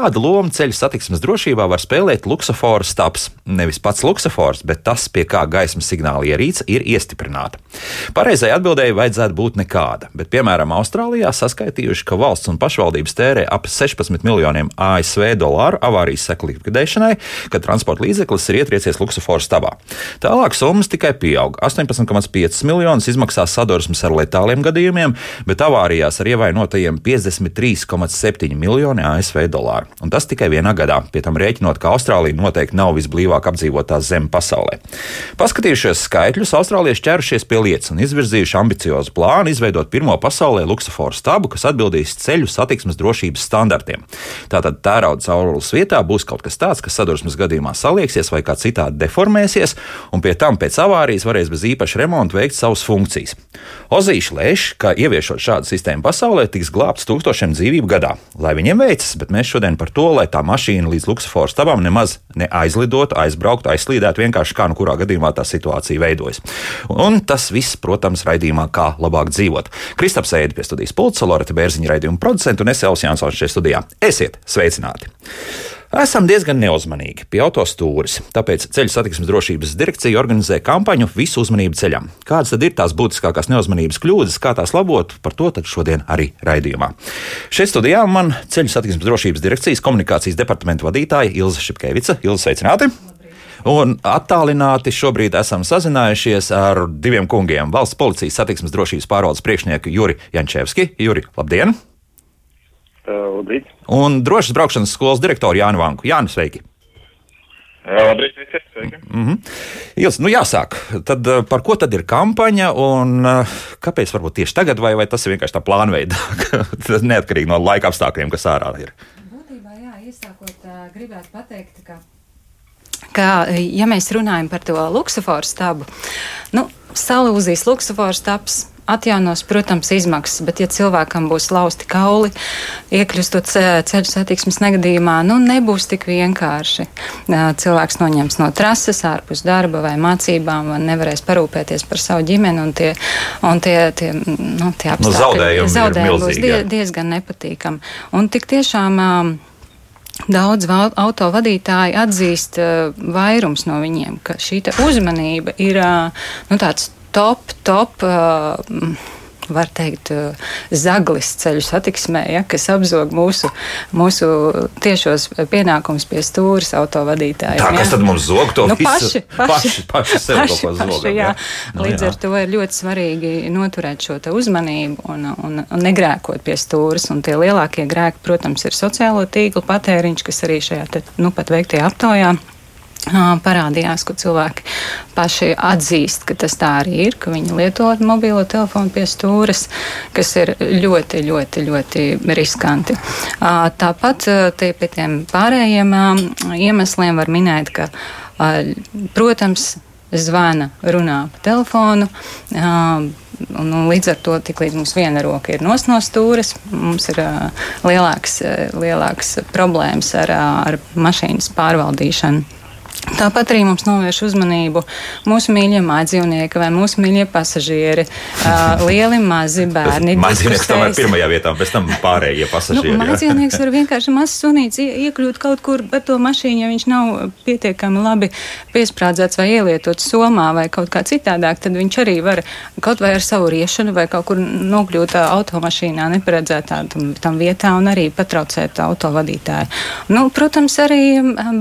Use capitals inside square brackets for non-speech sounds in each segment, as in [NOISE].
Kādu lomu ceļu satiksmes drošībā var spēlēt luksofora stāps? Nevis pats luksofors, bet tas, pie kā gaismas signāla ierīce ir iestiprināta. Pareizai atbildēji vajadzētu būt nekāda, bet, piemēram, Austrālijā saskaitījuši, ka valsts un pašvaldības tērē ap 16 miljoniem ASV dolāru avārijas seku likvidēšanai, kad transporta līdzeklis ir ietriecies luksofora stabā. Tālāk summas tikai pieaug. 18,5 miljonus izmaksā sadursmes ar letāliem gadījumiem, bet avārijās ar ievainotajiem 53,7 miljoni ASV dolāru. Un tas tikai vienā gadā, pie tam rēķinot, ka Austrālija noteikti nav visblīvāk apdzīvotā zeme pasaulē. Paskatījušies skaitļus, austrālieši ķērušies pie lietas un izvirzījuši ambiciozu plānu izveidot pirmo pasaulē luksuforu stabu, kas atbildīs ceļu satiksmes drošības standartiem. Tātad tērauda caurules vietā būs kaut kas tāds, kas sadursmes gadījumā salieksies vai kā citādi deformēsies, un pie tam pēc avārijas varēs bez īpaša remonta veikt savas funkcijas. Ozīši lēš, ka ieviešot šādu sistēmu pasaulē, tiks glābts tūkstošiem dzīvību gadā. Lai viņiem veicas, bet mēs šodien par to, lai tā mašīna līdz Luksusforas stabam nemaz neaizlidotu, aizbrauktu, aizslīdētu, vienkārši kā nu kurā gadījumā tā situācija veidojas. Un tas viss, protams, raidījumā, kā labāk dzīvot. Kristaps Ēdi pie studijas pulca, Lorita Bērziņa raidījuma producenta un es Elsijas Jansons šeit studijā. Esiet sveicināti! Esam diezgan neuzmanīgi pie autostūres, tāpēc Ceļu satiksmes drošības direkcija organizē kampaņu Visu uzmanību ceļam. Kādas tad ir tās būtiskākās neuzmanības kļūdas, kā tās labot, par to šodien arī raidījumā. Šeit studijā man Ceļu satiksmes drošības direkcijas komunikācijas departamenta vadītāja Ilza Šipkevica. Ilza, sveicināti! Un attālināti šobrīd esam sazinājušies ar diviem kungiem - valsts policijas satiksmes drošības pārvaldes priekšnieku Juri Jančevski. Juri, labdien! Labrīt. Un drošas braukšanas skolas direktoru Jānu Vanku. Jānis, sveiki! Labrīt, visi sveiki! Mm -hmm. Ils, nu jāsāk. Tad, par ko tad ir kampaņa un kāpēc varbūt tieši tagad, vai, vai tas ir vienkārši tā plānveida, [LAUGHS] neatkarīgi no laika apstākļiem, kas ārā ir? Būtībā, jā, iesākot, gribētu pateikt, ka ka, ja mēs runājam par to luksusforu stabu, nu, salūzīs luksusforu stabs, atjaunos, protams, izmaksas, bet ja cilvēkam būs lausti kauli, iekļūstot ceļu satiksmes negadījumā, nu nebūs tik vienkārši. Cilvēks noņems no trases ārpus darba vai mācībām, vai nevarēs parūpēties par savu ģimeni, un tie, un tie, tie, nu, tie apstākļi, nu, zaudējumi, zaudējumi būs die, diezgan nepatīkami. Un tik tiešām Daudz autovadītāji atzīst vairums no viņiem, ka šī uzmanība ir nu, tāds top, top. Uh, var teikt, zaglis ceļu satiksmē, ja, kas apzog mūsu, mūsu tiešos pienākumus pie stūres autovadītājiem. Tā, kas ja. tad mums zog to nu, visu? Paši, paši, paši, paši, paši, paši zogam, jā. Jā. Nu, Līdz jā. ar to ir ļoti svarīgi noturēt šo uzmanību un, un, un negrēkot pie stūres. Un tie lielākie grēki, protams, ir sociālo tīklu patēriņš, kas arī šajā te, nu, pat veiktajā aptaujā parādījās, ka cilvēki paši atzīst, ka tas tā arī ir, ka viņi lieto mobilo telefonu pie stūres, kas ir ļoti, ļoti, ļoti riskanti. Tāpat pie tiem pārējiem iemesliem var minēt, ka, protams, zvana, runā pa telefonu. Un, un līdz ar to, līdz mums viena roka ir nos no stūres, mums ir uh, lielāks, uh, lielāks problēmas ar, uh, ar mašīnas pārvaldīšanu. Tāpat arī mums novērš uzmanību mūsu mīļie mājdzīvnieki vai mūsu mīļie pasažieri, uh, lieli, mazi bērni. Mājdzīvnieks tomēr pirmajā vietā, pēc tam pārējie pasažieri. Nu, mājdzīvnieks var vienkārši mazs sunīts iekļūt kaut kur ar to mašīnu, ja viņš nav pietiekami labi piesprādzēts vai ielietots somā vai kaut kā citādāk, tad viņš arī var kaut vai ar savu riešanu vai kaut kur nokļūt automašīnā neparedzētā tam, tam vietā un arī patraucēt autovadītāju. Nu, protams, arī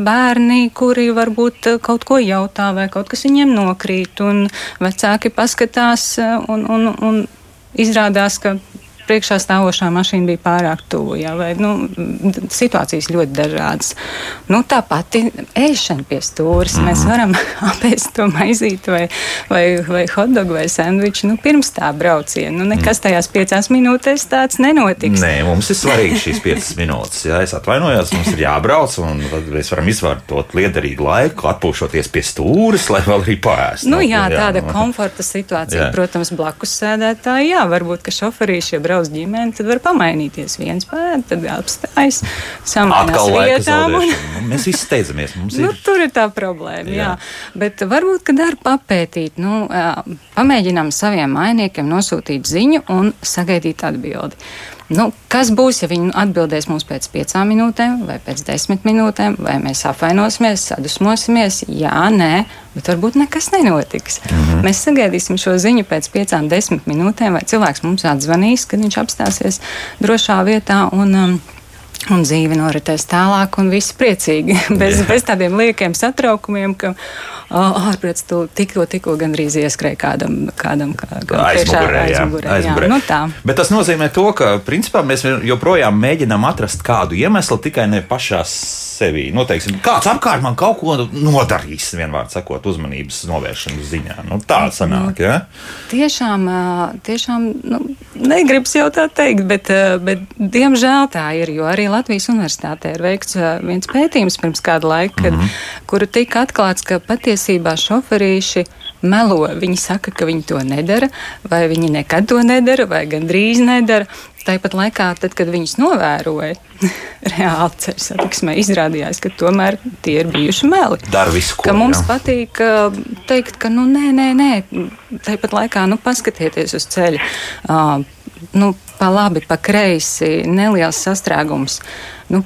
bērni, kuri varbūt eh, kaut ko jautā vai kaut kas viņiem nokrīt, un vecāki paskatās eh, un, un, un izrādās, ka priekšā stāvošā mašīna bija pārāk tuvu. Ja, vai, nu, situācijas ļoti dažādas. Nu, tā pati ēšana pie stūres. Mm. Mēs varam [LAUGHS] apēst to maizīti vai, vai, vai hotdogu vai sandviču nu, pirms tā brauciena. Nu, nekas tajās piecās minūtēs tāds nenotiks. Nē, mums ir svarīgi šīs piecas minūtes. Ja es atvainojos, mums ir jābrauc, un mēs varam izvērtot liederīgu laiku, atpūšoties pie stūres, lai vēl arī pāriest. Nu, jā, tāda jā, komforta situācija, jā. protams, blakus sēdētāji. Jā, varbūt, ka šoferīši brauc daudz ģimeni, tad var pamainīties. viens pēd, tad apstājas, samainās vietām. Un... Nu, mēs izsteidzamies. nu, ir... Tur ir tā problēma, jā. jā. Bet varbūt, kad ar papētīt, nu, pamēģinām saviem mainiekiem nosūtīt ziņu un sagaidīt atbildi. Nu, kas būs, ja viņi atbildēs mums pēc piecām minūtēm, vai pēc desmit minūtēm, vai mēs apvainosimies, sadusmosimies? Jā, nē, bet varbūt nekas nenotiks. Mm -hmm. Mēs sagaidīsim šo ziņu pēc piecām, desmit minūtēm, vai cilvēks mums atzvanīs, kad viņš apstāsies drošā vietā. Un, um, Un dzīve noritēs tālāk, un viss priecīgi. [LAUGHS] Bez, bez tādiem liekiem satraukumiem, ka ārprāts tu tikko, tikko gandrīz ieskrēja kādam, kādam kā, aizmugurē. aizmugurē, jā, aizmugurē. Jā, nu tā. Bet tas nozīmē to, ka principā mēs joprojām mēģinām atrast kādu iemeslu tikai ne pašās sevi. Nu, teiksim, kāds apkārt man kaut ko nodarīs, vienmēr sakot, uzmanības novēršanas ziņā. Nu, tā sanāk, ja? Tiešām, tiešām nu, negribas jau tā teikt, bet, bet diemžēl tā ir, jo arī Latvijas universitātē ir veikts viens pētījums pirms kāda laika, kad, mm -hmm. kuru tika atklāts, ka patiesībā šoferīši melo. Viņi saka, ka viņi to nedara, vai viņi nekad to nedara, vai gandrīz nedara. Tāpat laikā, tad, kad viņus novēroja, [LAUGHS] reāli ceļu satiksmē izrādījās, ka tomēr tie ir bijuši meli. Dar visu, ko, ka mums jā. patīk teikt, ka nu, nē, nē, nē. Tāpat laikā nu, paskatieties uz ceļa. Uh, nu, pa labi, pa kreisi, neliels sastrēgums. Nu,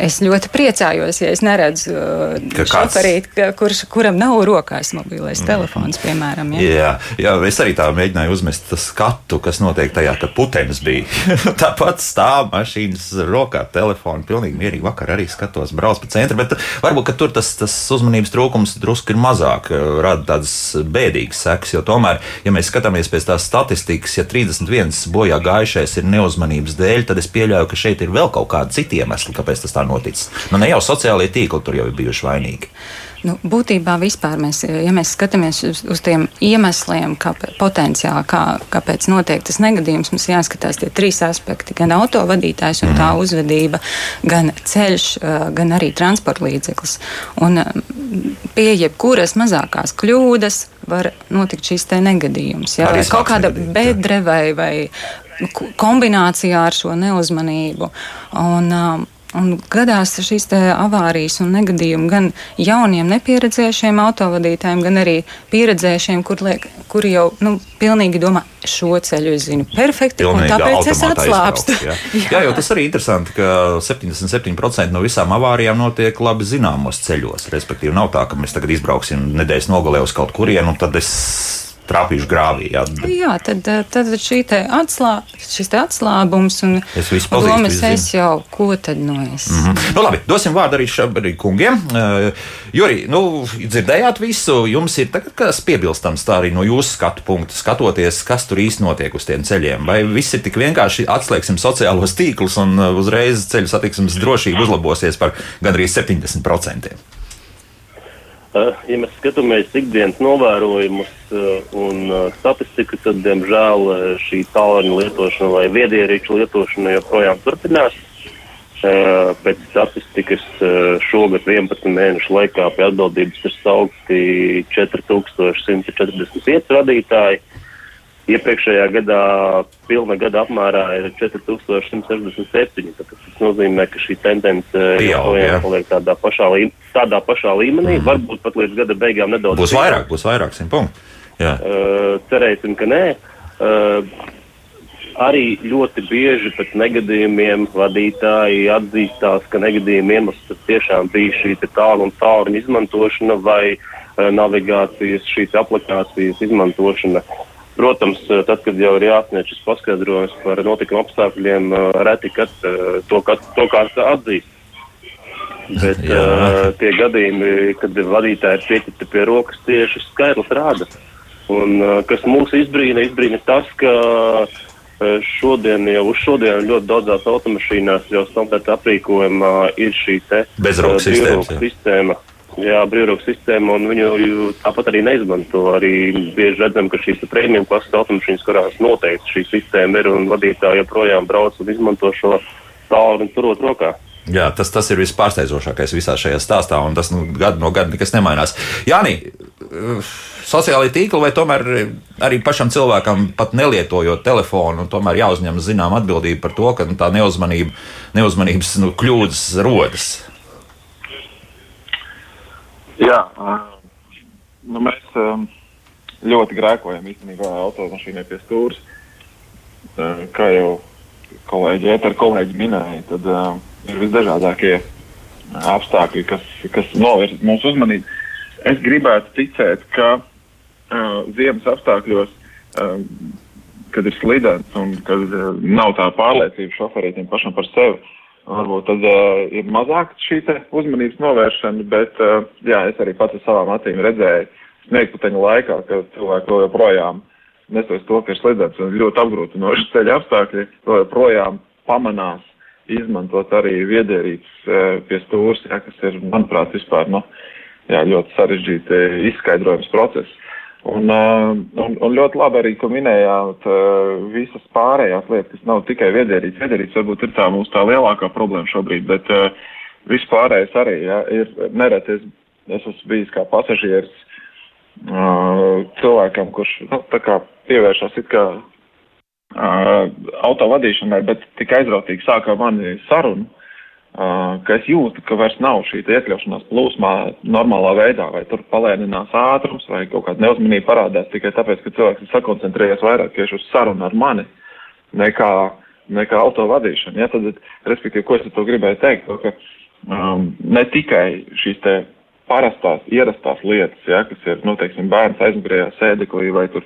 Es ļoti priecājos, ja es neredzu uh, šoferīti, kurš, kuram nav rokās mobilais mm. telefons, piemēram. Ja? Jā, jā, es arī tā mēģināju uzmest skatu, kas notiek tajā, kad putenis bija. [LAUGHS] Tāpat stāv mašīnas rokā, telefonu, pilnīgi mierīgi vakar arī skatos, brauc pa centru, bet varbūt tur tas, tas uzmanības trūkums drusku ir mazāk, uh, rada tādas bēdīgas sekas, jo tomēr, ja mēs skatāmies pēc tās statistikas, ja 31 bojā gājušais ir neuzmanības dēļ, tad es pieļauju, ka šeit ir vēl kaut kādi citi iemesli, kāpēc tas tā noticis. Nu, ne jau sociālajie tīkli tur jau ir bijuši vainīgi. Nu, būtībā vispār mēs, ja mēs skatāmies uz, uz tiem iemesliem, kā potenciāli, kā, kāpēc notiek tas negadījums, mums jāskatās tie trīs aspekti - gan autovadītājs un tā mhm. uzvedība, gan ceļš, gan arī transporta līdzeklis. Un pie jebkuras mazākās kļūdas var notikt šīs te negadījums. Jā, vai kaut kāda bedre vai, vai kombinācijā ar šo neuzmanību. Un, um, Un gadās šīs avārijas un negadījumi gan jauniem, nepieredzējušiem autovadītājiem, gan arī pieredzējušiem, kur liek, kuri jau nu, pilnīgi domā, šo ceļu es zinu perfekti, Pilnīgi un tāpēc es atslābstu. Jā. [LAUGHS] jā. jā, jo tas arī interesanti, ka 77% no visām avārijām notiek labi zināmos ceļos. Respektīvi, nav tā, ka mēs tagad izbrauksim nedēļas nogalē uz kaut kurienu, un tad es trāpījuši grāvī. Jā, jā tad, eh, tad šī te atslā, šis te atslābums un domas es jau, ko tad no es. Mm -hmm. nu, labi, dosim vārdu arī šiem kungiem. Uh, Juri, nu, dzirdējāt visu, jums ir tagad kas piebilstams tā arī no jūsu skatu punkta, skatoties, kas tur īsti notiek uz tiem ceļiem. Vai viss ir tik vienkārši atslēgsim sociālos tīklus un uh, uzreiz ceļu satiksmes drošība uzlabosies par gandrīz 70%? Eh, ja mēs skatāmies ikdienas novērojumus eh, un eh, statistiku, tad, diemžēl, šī tālruņa lietošana vai viedierīču lietošana joprojām turpinās. Pēc statistikas šogad 11 mēnešu laikā pie atbildības ir saukti 4145 vadītāji. Iepriekšējā gadā pilna gada apmērā ir 4167. Tas nozīmē, ka šī tendence joprojām paliek tādā pašā, lī, tādā pašā līmenī, mm. varbūt pat līdz gada beigām nedaudz. Būs vairāk, būs vairāk, simt punktu. Uh, cerēsim, ka nē. Uh, arī ļoti bieži pēc negadījumiem vadītāji atzīstās, ka negadījuma iemesls tiešām bija šī tālu un tālruņa izmantošana vai navigācijas, šīs aplikācijas izmantošana. Protams, eh, tad, kad jau ir jāsniedz šis paskaidrojums par notikuma apstākļiem, eh, reti kad eh, to, kad, to kāds atzīst. Bet uh, tie gadījumi, kad vadītāji ir pieķerti pie rokas, tieši skaidrs rāda. Un, uh, kas mūs izbrīna, izbrīna tas, ka uh, šodien, jau uz šodien ļoti daudzās automašīnās jau standarta aprīkojumā ir šī te bezrokas uh, sistēma. Jā, brīvroku sistēma, un viņu tāpat arī neizmanto. Arī bieži redzam, ka šīs prēmiju klases automašīnas, kurās noteikti šī sistēma ir, un vadītāji joprojām brauc un izmanto šo tālu un turot rokā. Jā, tas, tas ir vispārsteidzošākais visā šajā stāstā, un tas nu, gadu no gada nekas nemainās. Jāni, sociālai tīkli vai tomēr arī pašam cilvēkam pat nelietojot telefonu, tomēr jāuzņem zinām atbildība par to, ka nu, tā neuzmanība, neuzmanības nu, kļūdas rodas. Jā, nu mēs ļoti grēkojam īstenībā automašīnai pie stūres. Kā jau kolēģi, ēter kolēģi minēja, tad uh, ir visdažādākie apstākļi, kas, kas novērš mūsu uzmanību. Es gribētu ticēt, ka uh, ziemas apstākļos, uh, kad ir slidens un kad uh, nav tā pārliecība šoferītam pašam par sevi, varbūt tad uh, ir mazāk šī uzmanības novēršana, bet uh, jā, es arī pats ar savām acīm redzēju sniegputeņa laikā, ka cilvēki joprojām nesoties to, ka ir slidens un ļoti apgrūtinoši ceļa apstākļi, joprojām pamanās izmantot arī viedierīces uh, pie stūres, ja, kas ir, manuprāt, vispār nu, jā, ļoti sarežģīti izskaidrojums process. Un, uh, un, un ļoti labi arī, ka minējāt uh, visas pārējās lietas, kas nav tikai viedierīces. Viedierīces varbūt ir tā mūsu tā lielākā problēma šobrīd, bet uh, viss pārējais arī ja, ir nereti. Es, es esmu bijis kā pasažieris cilvēkam, kurš nu, pievēršas it kā auto vadīšanai, bet tik aizrautīgi sākā mani sarunu ka es jūtu, ka vairs nav šī iekļaušanās plūsmā normālā veidā, vai tur palēninās ātrums, vai kaut kāda neuzmanība parādās tikai tāpēc, ka cilvēks ir sakoncentrējies vairāk tieši uz sarunu ar mani nekā, nekā auto vadīšanu. Ja? Tad, respektīvi, ko es ar to gribēju teikt, to, ka um, ne tikai šīs te parastās, ierastās lietas, ja, kas ir, nu, teiksim, bērns aizmugurējā sēdeklī vai tur,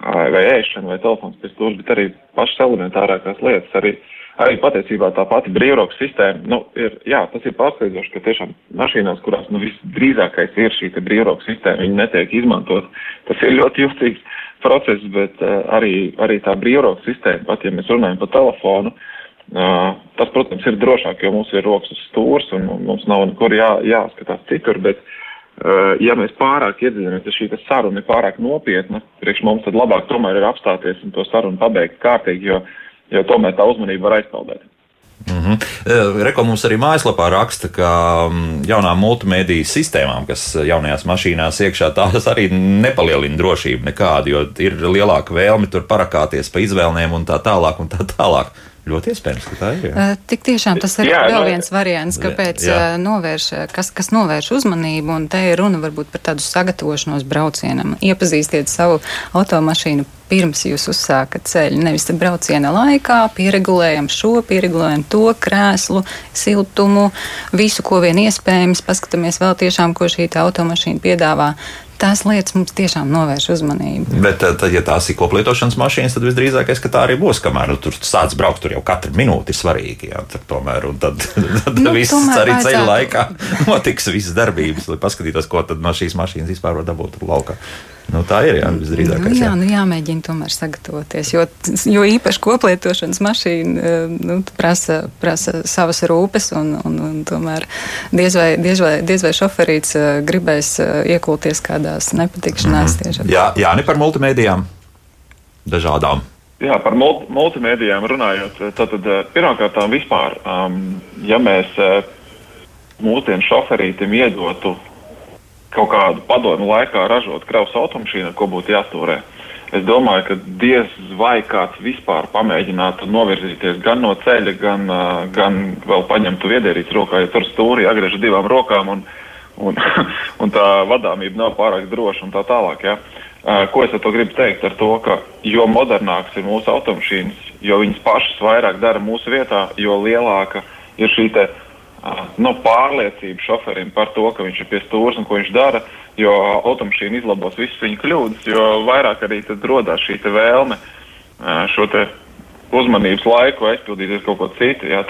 vai ēšana vai telefons pie stūrs, bet arī pašas elementārākās lietas, arī uh, arī patiesībā tā pati brīvrokas sistēma, nu, ir, jā, tas ir pārsteidzoši, ka tiešām mašīnās, kurās, nu, visdrīzākais ir šī brīvrokas sistēma, viņi netiek izmantot. Tas ir ļoti justīgs process, bet uh, arī, arī tā brīvrokas sistēma, pat ja mēs runājam pa telefonu, uh, tas, protams, ir drošāk, jo mums ir rokas uz stūrs un mums nav nekur jā, jāskatās citur, bet, uh, ja mēs pārāk iedziļinamies, ja šī saruna ir pārāk nopietna, priekš mums tad labāk tomēr ir apstāties un to sarunu pabeigt kārtīgi, jo uh, jo tomēr tā uzmanība var aizpeldēt. Mm -hmm. Reko mums arī mājaslapā raksta, ka mm, jaunām multimediju sistēmām, kas jaunajās mašīnās iekšā, tās arī nepalielina drošību nekādu, jo ir lielāka vēlme tur parakāties pa izvēlēm un tā tālāk un tā tālāk. Ļoti iespējams, ka tā ir. Jā. Uh, tik tiešām tas ir jā, vēl no, viens variants, kāpēc jā. novērš, kas, kas novērš uzmanību, un te ir runa varbūt par tādu sagatavošanos braucienam. Iepazīstiet savu automašīnu pirms jūs uzsākat ceļu. Nevis brauciena laikā, pieregulējam šo, pieregulējam to krēslu, siltumu, visu, ko vien iespējams. Paskatāmies vēl tiešām, ko šī automašīna piedāvā tās lietas mums tiešām novērš uzmanību. Bet, eh, tad, ja tās ir koplietošanas mašīnas, tad visdrīzākais, ka tā arī būs. Kamēr nu, tur sāc braukt, tur jau katra minūte ir svarīga. Jā, tur tomēr, tad, [LAUGHS] tad nu, viss arī vajadzētu... ceļa laikā [LAUGHS] notiks visas darbības, lai paskatītos, ko tad no šīs mašīnas vispār var dabūt laukā. Nu, tā ir jā, visdrīzākais. Nu, jā, jā. Nu, jāmēģina tomēr sagatavoties, jo, jo īpaši koplietošanas mašīna eh, nu, prasa, prasa savas rūpes, un, un, un tomēr diez vai, diez vai, diez vai šoferīts eh, gribēs eh, iekulties kādās nepatikšanās. Mm -hmm. Jā, jā, ne par multimēdijām dažādām. Jā, par multi, multimēdijām runājot, tad, tad pirmkārt, vispār, um, ja mēs mūsdienu šoferītim iedotu kaut kādu padomu laikā ražot kravas automašīnu, ko būtu jāstūrē. Es domāju, ka diez vai kāds vispār pamēģinātu novirzīties gan no ceļa, gan, gan vēl paņemtu viedierīci rokā, ja tur stūri jāgriež divām rokām un, un, [LAUGHS] un tā vadāmība nav pārāk droša un tā tālāk. Ja? Ko es ar to gribu teikt? Ar to, ka jo modernākas ir mūsu automašīnas, jo viņas pašas vairāk dara mūsu vietā, jo lielāka ir šī nu, pārliecību šoferim par to, ka viņš ir pie stūres un ko viņš dara, jo automašīna izlabos visas viņa kļūdas, jo vairāk arī radās šī vēlme šo uzmanības laiku aizpildīt ar kaut ko citu. Jā,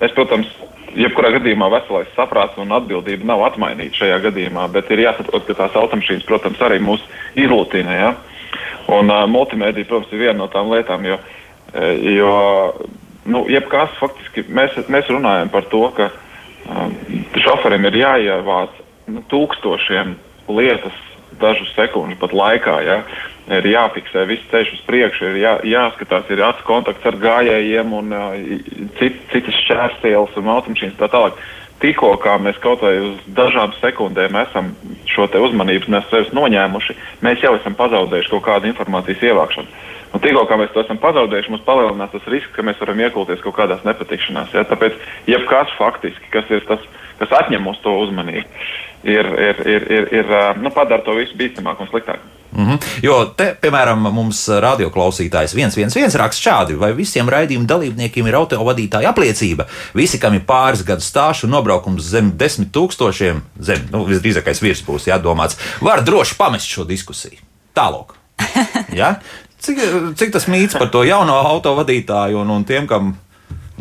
es, protams, jebkurā gadījumā veselais saprāts un atbildība nav atmainīta šajā gadījumā, bet ir jāsaprot, ka tās automašīnas, protams, arī mūs izlutina. Ja? Un uh, multimēdija, protams, ir viena no tām lietām, jo, jo nu, jebkas faktiski mēs, mēs runājam par to, ka uh, šoferim ir jāievāc nu, tūkstošiem lietas dažu sekundžu pat laikā. Ja? Ir jāfiksē viss ceļš uz priekšu, ir jā, jāskatās, ir acu kontakts ar gājējiem un uh, cit, citas šķērsielas un automašīnas tā tālāk. Tikko kā mēs kaut vai uz dažām sekundēm esam šo uzmanības sevis noņēmuši, mēs jau esam pazaudējuši kaut kādu informācijas ievākšanu. Un tikko mēs to esam pazaudējuši, mums palielinās tas risks, ka mēs varam iekulties kaut kādās nepatikšanās. Ja? Tāpēc jebkas faktiski, kas ir tas, kas atņem mums to uzmanību, ir, ir, ir, ir, ir nu, padara to visu bīstamāk un sliktāk. Mm -hmm. Jo te, piemēram, mums radioklausītājs 111 raksta šādi, vai visiem raidījuma dalībniekiem ir autovadītāja apliecība. Visi, kam ir pāris gadu stāsts un nobraukums zem desmit tūkstošiem, zem, nu, visdrīzākais virspūs, jādomāts, var droši pamest šo diskusiju. Tālāk. [LAUGHS] Ja? Cik, cik tas mīts par to jauno autovadītāju un, un tiem, kam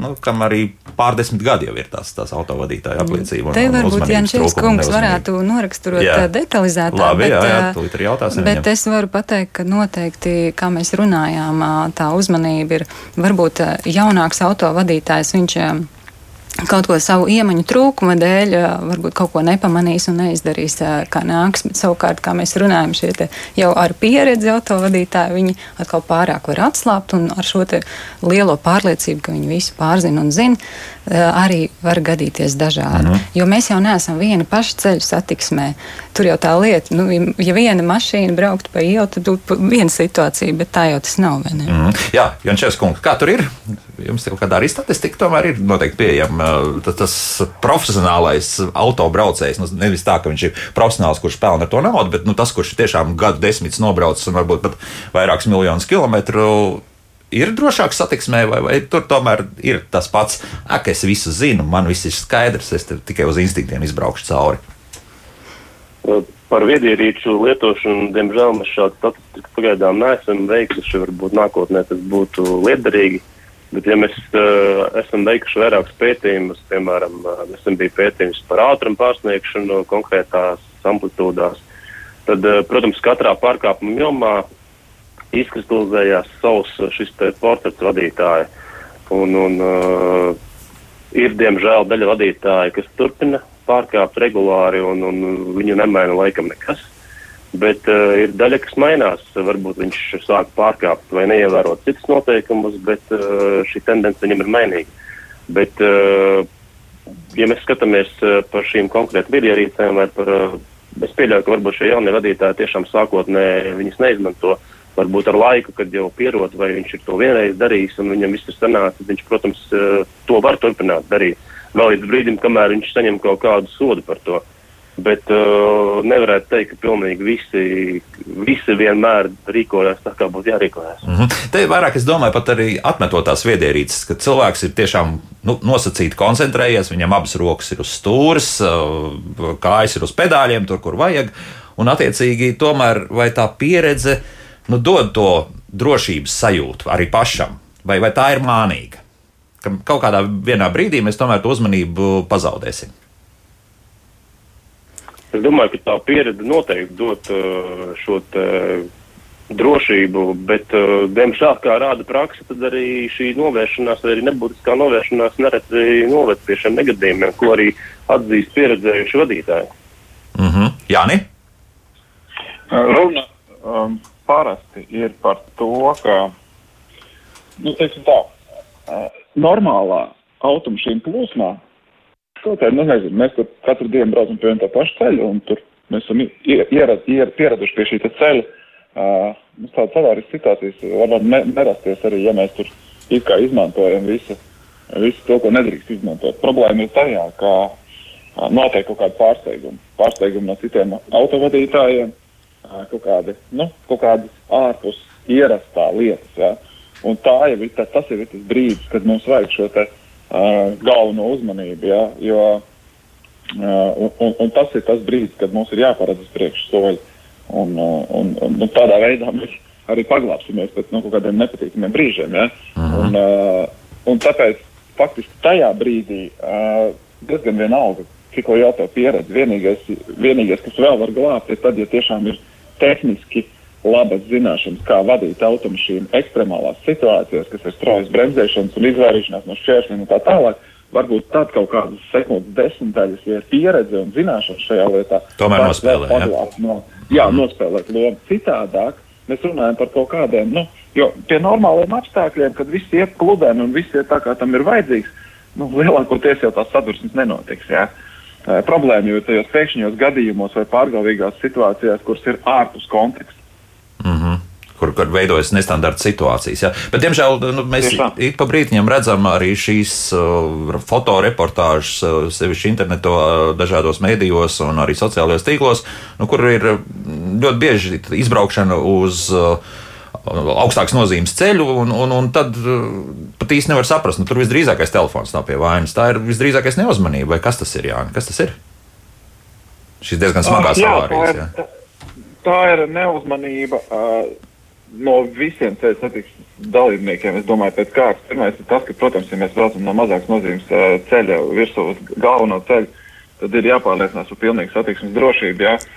nu, kam arī pārdesmit gadi jau ir tās, tās autovadītāja apliecība. Te varbūt Jančēns kungs varētu noraksturot jā. detalizētāk. Labi, bet, jā, jā, tūlīt arī jautāsim. Bet viņam. es varu pateikt, ka noteikti, kā mēs runājām, tā uzmanība ir varbūt jaunāks autovadītājs, viņš kaut ko savu iemaņu trūkuma dēļ, varbūt kaut ko nepamanīs un neizdarīs, kā nāks. Bet savukārt, kā mēs runājam, šie jau ar pieredzi autovadītāji, viņi atkal pārāk var atslābt un ar šo lielo pārliecību, ka viņi visu pārzina un zina, arī var gadīties dažādi. Mm. Jo mēs jau neesam vieni paši ceļu satiksmē. Tur jau tā lieta, nu, ja viena mašīna brauktu pa ielu, tad būtu viena situācija, bet tā jau tas nav. Mm. Jā, Jančēs kungs, kā tur ir? Jums kaut kādā arī statistika tomēr ir noteikti pieejama. Tas, tas profesionālais autobraucējs, nu, nevis tā, ka viņš ir profesionāls, kurš pelna ar to naudu, bet nu, tas, kurš tiešām gadu desmitus nobraucis un varbūt pat vairākus miljonus kilometru ir drošāk satiksmē, vai, vai tur tomēr ir tas pats, ak, es visu zinu, man viss ir skaidrs, es tikai uz instinktiem izbraukšu cauri. Par viedierīču lietošanu, diemžēl, mēs šādu statistiku pagaidām neesam veikuši. Varbūt nākotnē tas būtu liederīgi. Bet, ja mēs uh, esam veikuši vairākus pētījumus, piemēram, uh, esam bija pētījums par ātrumu pārsniegšanu konkrētās amplitūdās, tad, uh, protams, katrā pārkāpuma jomā izkristalizējās savs šis portrets vadītāja. Un, un uh, ir, diemžēl, daļa vadītāja, kas turpina pārkāpt regulāri, un, un viņu nemaina laikam nekas. Bet uh, ir daļa, kas mainās. Varbūt viņš sāk pārkāpt vai neievērot citus noteikumus, bet uh, šī tendence viņam ir mainīga. Bet, uh, ja mēs skatāmies uh, par šīm konkrēti vidierīcēm vai par, uh, es pieļauju, ka varbūt šie jaunie vadītāji tiešām sākotnēji viņas neizmanto. Varbūt ar laiku, kad jau pierod, vai viņš ir to vienreiz darījis un viņam viss ir sanācis, viņš, protams, uh, to var turpināt darīt vēl līdz brīdim, kamēr viņš saņem kaut kādu sodu par to. Bet uh, nevarētu teikt, ka pilnīgi visi, visi vienmēr rīkojas tā, kā būtu jārīkojas. Mm -hmm. Te vairāk es domāju, pat arī atmetot tās viedierīces, ka cilvēks ir tiešām nu, nosacīti koncentrējies, viņam abas rokas ir uz stūres, uh, kājas ir uz pedāļiem, tur, kur vajag. Un, attiecīgi, tomēr vai tā pieredze nu, dod to drošības sajūtu arī pašam, vai, vai tā ir mānīga? ka kaut kādā brīdī mēs tomēr to uzmanību pazaudēsim. Es domāju, ka tā pieredze noteikti dot uh, šo drošību, bet, uh, diemžēl, kā rāda praksa, tad arī šī novēršanās, vai arī nebūtiskā novēršanās, nereti noved pie šiem negadījumiem, ko arī atzīst pieredzējuši vadītāji. Mm -hmm. Jāni? Runa um, parasti ir par to, ka, nu, tā, normālā automašīnu plūsmā, kaut kā, nu, nezinu, mēs tur katru dienu braucam pie tā paša ceļa, un tur mēs esam ierad, ierad, pieraduši pie šī ceļa. Uh, mums tādas avārijas situācijas var ne, nerasties arī, ja mēs tur it kā izmantojam visu, visu to, ko nedrīkst izmantot. Problēma ir tajā, ka uh, notiek kaut kāda pārsteiguma. Pārsteiguma no citiem autovadītājiem, uh, kaut kādi, nu, kaut kādas ārpus ierastā lietas. Ja? Un tā jau ir, tā, tas jau ir tas brīdis, kad mums vajag šo te, uh, galveno uzmanību. Ja? Jo, uh, un, un, un tas ir tas brīdis, kad mums ir jāparedz uz priekšu soļi. Un, un, un, un tādā veidā mēs arī paglāpsimies pēc no, kaut kādiem nepatīkamiem brīžiem. Ja? Mhm. Un, uh, un tāpēc faktiski tajā brīdī uh, diezgan vienalga, cik liela tā pieredze. Vienīgais, vienīgais, kas vēl var glābt, ir tad, ja tiešām ir tehniski labas zināšanas, kā vadīt automašīnu ekstremālās situācijās, kas ir straujas bremzēšanas un izvairīšanās no šķēršļiem un tā tālāk. Varbūt tad kaut kādas sekundes desmitaļas, ja ir pieredze un zināšanas šajā lietā, tomēr nospēlē. Ja? No, jā, mm. nospēlēt lomu. Citādāk mēs runājam par kaut kādiem, nu, jo pie normāliem apstākļiem, kad viss iet kludēni un viss iet tā, kā tam ir vajadzīgs, nu, lielākoties jau tās sadursmes nenotiks. Jā. Problēma jau ir tajos pēkšņos gadījumos vai pārgalvīgās situācijās, kuras ir ārpus konteksta. Mm -hmm kur, kur veidojas nestandarta situācijas. Ja? Bet, diemžēl, nu, mēs ik pa brīdim redzam arī šīs uh, fotoreportāžas, uh, sevišķi internetā, uh, dažādos mēdījos un arī sociālajos tīklos, nu, kur ir ļoti bieži izbraukšana uz uh, augstākas nozīmes ceļu, un, un, un tad uh, pat īsti nevar saprast, nu, tur visdrīzākais telefons nav pie vainas. Tā ir visdrīzākais neuzmanība, vai kas tas ir, Jānis? Kas tas ir? Šis diezgan smagās Ah, jā, avārijas. tā Jā. ir, tā ir neuzmanība uh, no visiem ceļu satiksmes dalībniekiem. Es domāju, pēc kārtas pirmais ir tas, ka, protams, ja mēs braucam no mazākas nozīmes uh, ceļa virsū uz galveno ceļu, tad ir jāpārliecinās par pilnīgu satiksmes drošību. Uh,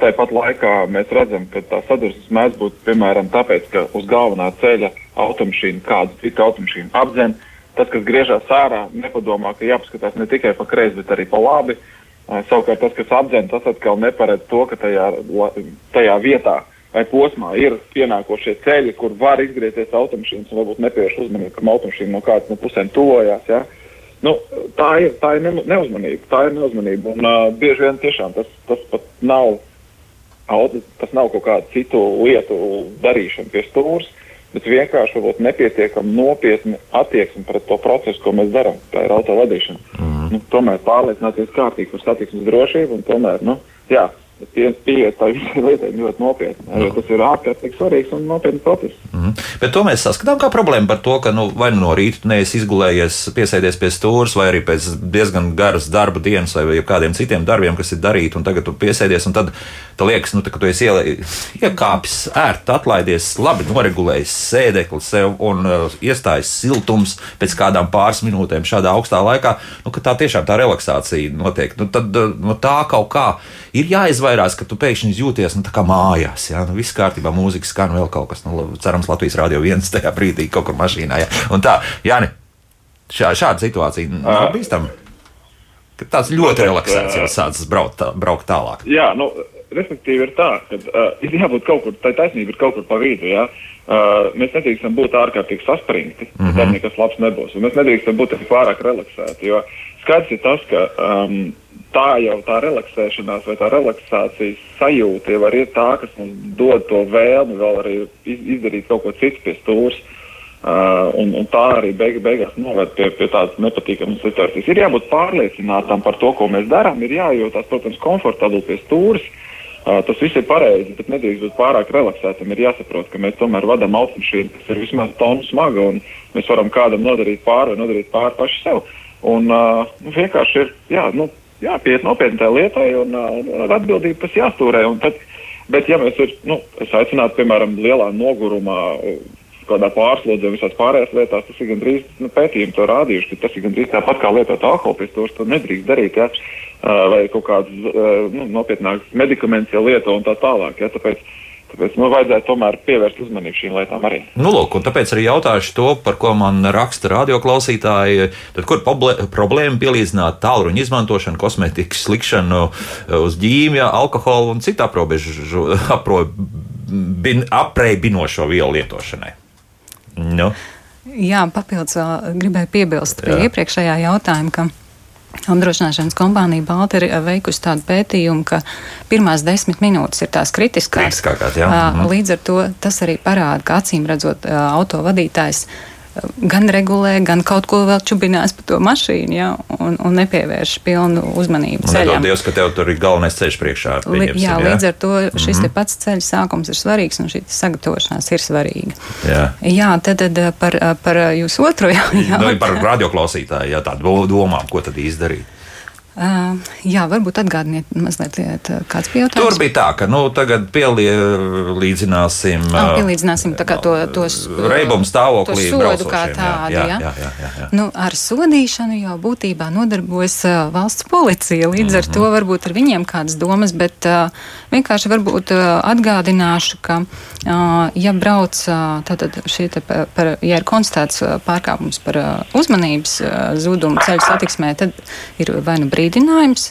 Tāpat laikā mēs redzam, ka tā sadursmes mēdz būt piemēram tāpēc, ka uz galvenā ceļa automašīna kādu citu automašīnu apdzen. Tas, kas griežās ārā, nepadomā, ka jāpaskatās ne tikai pa kreisi, bet arī pa labi. Uh, Savukārt tas, kas apdzen, tas atkal neparedz to, ka tajā, tajā vietā vai posmā ir pienākošie ceļi, kur var izgriezties automašīnas un varbūt nepievērš uzmanību, ka automašīna no kādas no pusēm tuvojās. Ja? Nu, tā ir, tā ir ne, neuzmanība. Tā ir neuzmanība. Un, uh, bieži vien tiešām tas, tas pat nav, tas nav kaut kādu citu lietu darīšana pie stūres, bet vienkārši varbūt nepietiekami nopietni attieksme pret to procesu, ko mēs darām. Tā ir auto vadīšana. Mm. Nu, tomēr pārliecināties kārtīgi par satiksmes drošību un tomēr, nu, jā, pieiet tai visai [LAUGHS] lietai ļoti nopietni. Jo tas ir ārkārtīgi svarīgs un nopietns process. Mhm. Bet to mēs saskatām kā problēmu par to, ka nu, vai nu no rīta neesi izgulējies, piesēdies pie stūres, vai arī pēc diezgan garas darba dienas, vai kādiem citiem darbiem, kas ir darīti, un tagad tu piesēdies, un tad liekas, nu, tā, ka tu esi ielē, iekāpis, ērti atlaidies, labi noregulējis sēdekli sev un uh, iestājas siltums pēc kādām pāris minūtēm šādā augstā laikā, nu, ka tā tiešām tā relaksācija notiek. Nu, tad uh, no tā kaut kā ir jāizvairās, ka tu pēkšņi jūties nu, kā mājās. Jā, nu, viss kārtībā, mūzika skan vēl kaut kas, nu, cerams, Latvijas Rādio viens tajā brīdī kaut kur mašīnā. Jā. Un tā, Jāni, šā, šāda situācija nav bīstama. Ka tāds ļoti relaksēts jau sācis braukt, braukt tālāk. Jā, nu, respektīvi ir tā, ka uh, ir jābūt kaut kur, tā taisnība ir kaut kur pa vidu. Ja? Uh, mēs nedrīkstam būt ārkārtīgi saspringti, mm -hmm. tad nekas labs nebūs. Un mēs nedrīkstam būt pārāk relaksēti, jo skaidrs ir tas, ka um, tā jau tā relaksēšanās vai tā relaksācijas sajūta jau ir tā, kas mums dod to vēlmi vēl arī iz, izdarīt kaut ko citu pie stūres. Uh, un, un tā arī beig, beigās noved pie, pie tādas nepatīkamas situācijas. Ir jābūt pārliecinātam par to, ko mēs darām. Ir jājūtas, protams, komfortabli pie stūres. Uh, tas viss ir pareizi, bet nedrīkst būt pārāk relaksētam. Ir jāsaprot, ka mēs tomēr vadām automašīnu, kas ir vismaz tonu smaga, un mēs varam kādam nodarīt pāri vai nodarīt pāri paši sev. Un, uh, vienkārši ir jā, nu, jāpiet nopietni tajā lietai un, uh, un ar atbildību tas jāstūrē. Tad, bet, ja mēs ir, nu, aicinātu, piemēram, lielā nogurumā, uh, kādā pārslodzē, visās pārējās lietās, tas ir gandrīz nu, pētījumi to rādījuši, ka tas ir gandrīz tāpat kā lietot alkoholu pie stūres, to nedrīkst darīt. Ja? Uh, vai kaut kādas uh, nu, nopietnākas medikamentus jau lieto un tā tālāk. Ja? Tāpēc, tāpēc nu, vajadzētu tomēr pievērst uzmanību šīm lietām arī. Nu, lūk, un tāpēc arī jautāšu to, par ko man raksta radioklausītāji. Tad, kur problēma pielīdzināt tālruņa izmantošanu, kosmētikas likšanu uz ģīmija, alkoholu un citu aprobežu apreibinošo vielu lietošanai? Nu, Jā, papildus vēl gribēju piebilst pie Jā. iepriekšējā jautājuma, ka apdrošināšanas kompānija Balta ir eh, veikusi tādu pētījumu, ka pirmās desmit minūtes ir tās kritiskās. Kritiskākās, jā. Mhm. Līdz ar to tas arī parāda, ka acīm redzot, ā, autovadītājs ā, gan regulē, gan kaut ko vēl čubinās pa to mašīnu, ja, un, un nepievērš pilnu uzmanību ceļam. Dievs, ka tev tur ir galvenais ceļš priekšā. Li, jā, jā? līdz ar to šis mm -hmm. pats ceļa sākums ir svarīgs un šī sagatavošanās ir svarīga. Jā. Jā, tad, tad par, par jūsu otro [LAUGHS] jautājumu. Nu, par radioklausītāju, jā, tādu domām, ko tad izdarīt. Uh, jā, varbūt atgādiniet mazliet, ā, kāds bija jautājums. Tur bija tā, ka nu, tagad pielīdzināsim. Ah, pielīdzināsim tā kā to- tos, reibumu stāvoklī. to sodu kā tādu, jā, jā? jā, jā, jā, jā. Nu, ar sodīšanu jau būtībā nodarbojas valsts policija. Līdz ar to varbūt ar viņiem kādas domas, bet uh, vienkārši varbūt uh, atgādināšu, ka, uh, ja brauc uh, tātad šī te par, par, ja ir konstatēts pārkāpums par uh, uzmanības uh, zudumu ceļu satiksmē, tad ir vai nu brīdinājums.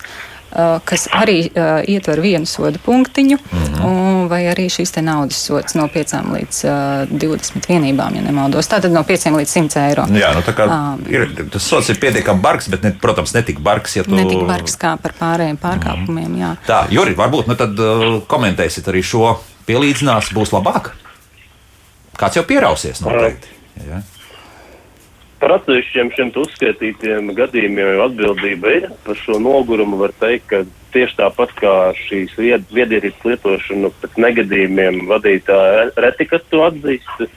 Kas arī uh, ietver vienu sodu punktiņu, mm -hmm. un, vai arī šīs te naudas sods no 5 līdz uh, 20 vienībām, ja nemaldos. Tātad no 5 līdz 100 eiro. Jā, nu, tā kā Ā. ir, tas sots ir pietiekami bargs, bet, ne, protams, ne tik bargs, ja tu. Ne tik bargs kā par pārējiem pārkāpumiem. Jā. Tā, Juri, varbūt nu, tad uh, komentēsit arī šo pielīdzinās, būs labāk. Kāds jau pierausies noteikti. Jā. Par atsevišķiem šiem uzskaitītiem gadījumiem jau atbildība ir. Par šo nogurumu var teikt, ka tieši tāpat kā šīs viedierīces lietošanu pēc negadījumiem vadītāja reti, kas to atzīst,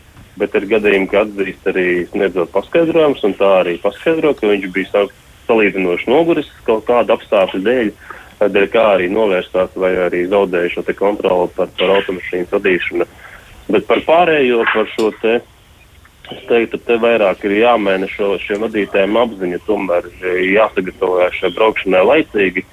bet ir gadījumi, ka atzīst arī sniedzot paskaidrojumus, un tā arī paskaidro, ka viņš bija salīdzinoši noguris kaut kādu apstākļu dēļ, dēļ kā arī novērstās vai arī zaudēja šo kontroli par, par automašīnas vadīšanu. Bet par pārējo, par šo te Es teiktu, te vairāk ir jāmēģina šo, šiem vadītājiem apziņa, tomēr jāsagatavojas šai braukšanai laicīgi.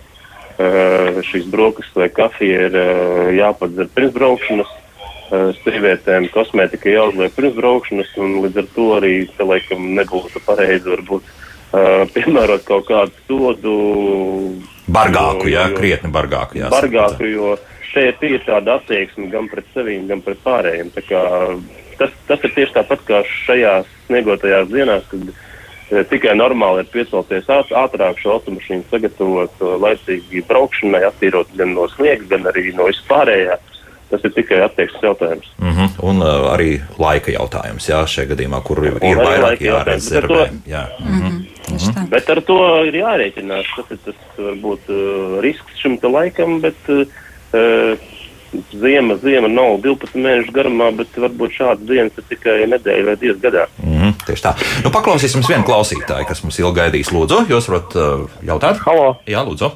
Uh, šīs brokastis vai kafija ir uh, jāpadzer pirms braukšanas. Sievietēm kosmētika jāuzliek pirms braukšanas, un līdz ar to arī te laikam nebūtu pareizi varbūt piemērot kaut kādu sodu. Bargāku, jo, jā, krietni bargāku. Jā, bargāku, jo šeit ir tāda attieksme gan pret sevi, gan pret pārējiem. Tas, tas ir tieši tāpat kā šajās sniegotajās dienās, kad e, tikai normāli ir piecelties āt, ātrāk šo automašīnu sagatavot uh, laicīgi braukšanai, attīrot gan no sniega, gan arī no vispārējā. Tas ir tikai attieksmes jautājums. Mm -hmm. Un uh, arī laika jautājums, jā, šajā gadījumā, kur ir, ir vairāk jārezervē. Jā. Mm -hmm. Mm -hmm. Bet ar to ir jārēķinās. Tas ir tas varbūt risks šim laikam, bet uh, Ziema, ziema nav 12 mēnešu garumā, bet varbūt šādas dienas ir tikai nedēļa vai divas gadā. Mm tieši tā. Nu, paklausīsimies vienu klausītāju, kas mums ilgi gaidīs. Lūdzu, jūs varat uh, jautāt? Halo! Jā, lūdzu!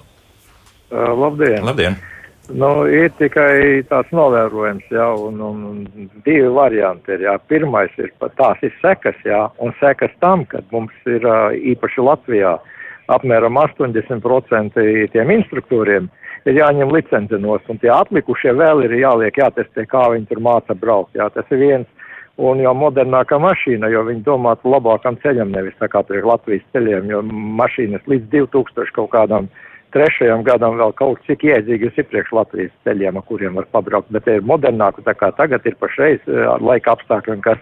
Uh, labdien! labdien. Nu, ir tikai tāds novērojums, jā, un, un, un divi varianti ir. Jā. Pirmais ir tās ir sekas, jā, un sekas tam, ka mums ir uh, īpaši Latvijā apmēram 80% tiem instruktoriem ir jāņem licence nost, un tie atlikušie vēl ir jāliek jātestē, kā viņi tur māca braukt. Jā, tas ir viens. Un jau modernākā mašīna, jo viņi domātu labākam ceļam, nevis tā kā ir Latvijas ceļiem, jo mašīnas līdz 2000 kaut kādām trešajam gadam vēl kaut cik iedzīgas ir priekš Latvijas ceļiem, ar kuriem var pabraukt, bet ir modernāku, tā kā tagad ir pašreiz ar laika apstākļiem, kas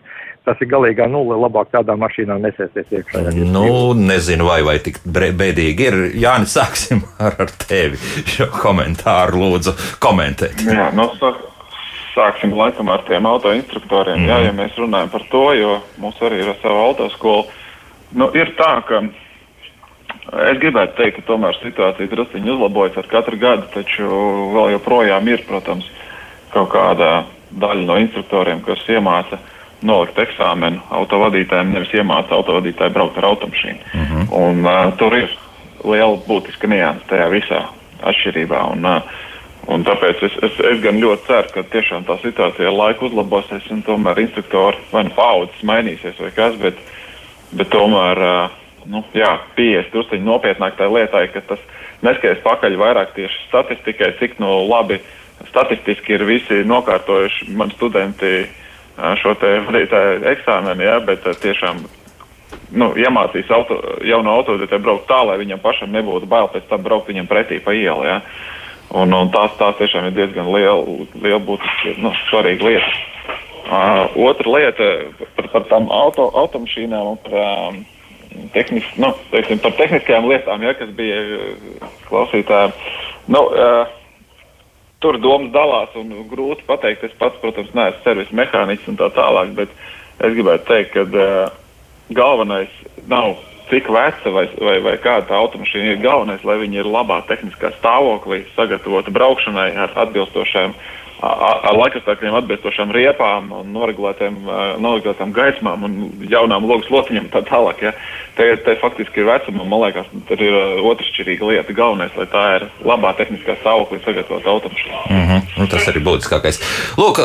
tas ir galīgā nulle. Labāk tādā mašīnā nesēsties iekšā. Nu, nezinu, vai, vai tik bēdīgi ir. Jānis, sāksim [LAUGHS] ar, ar tevi šo komentāru. Lūdzu, komentēt. Jā, no, nu, sāksim laikam ar tiem autoinstruktoriem. Mm. Jā, ja mēs runājam par to, jo mums arī ir sava autoskola. Nu, ir tā, ka es gribētu teikt, ka tomēr situācija druskuļi uzlabojas ar katru gadu, taču vēl joprojām ir, protams, kaut kāda daļa no instruktoriem, kas iemāca nolikt eksāmenu autovadītājiem, nevis iemācīt autovadītāju braukt ar automašīnu. Uh mhm. -huh. un, uh, tur ir liela būtiska nianse tajā visā atšķirībā. Un, uh, un tāpēc es, es, es gan ļoti ceru, ka tiešām tā situācija ar laiku uzlabosies un tomēr instruktori vai nu paudzes mainīsies vai kas, bet, bet tomēr uh, nu, jā, pieies druskuļi nopietnāk tajā lietā, ka tas neskaidrs pakaļ vairāk tieši statistikai, cik no labi statistiski ir visi nokārtojuši mani studenti šo vadītāju eksāmenu, ja, bet tiešām nu, iemācīs auto, jauno autovadītāju braukt tā, lai viņam pašam nebūtu bail pēc tam braukt viņam pretī pa ielu. Ja. Un, un tās, tās tiešām ir diezgan liela, liela būtiska, nu, svarīga lieta. Uh, otra lieta par, par tām auto, automašīnām un par, um, tehnis, nu, teiksim, par tehniskajām lietām, ja, kas bija klausītājiem. Nu, uh, tur domas dalās un grūti pateikt. Es pats, protams, neesmu servisa mehāniķis un tā tālāk, bet es gribētu teikt, ka uh, galvenais nav cik veca vai, vai, vai kāda automašīna ir. Galvenais, lai viņi ir labā tehniskā stāvoklī, sagatavota braukšanai ar atbilstošiem uh, ar laikapstākļiem atbilstošām riepām noregulētām gaismām un jaunām logas lociņām tā tālāk. Ja. Te, te faktiski ir vecuma, man liekas, tur ir otršķirīga lieta. Galvenais, lai tā ir labā tehniskā stāvoklī sagatavota automašīna. Mm -hmm. nu, tas arī būtiskākais. Lūk,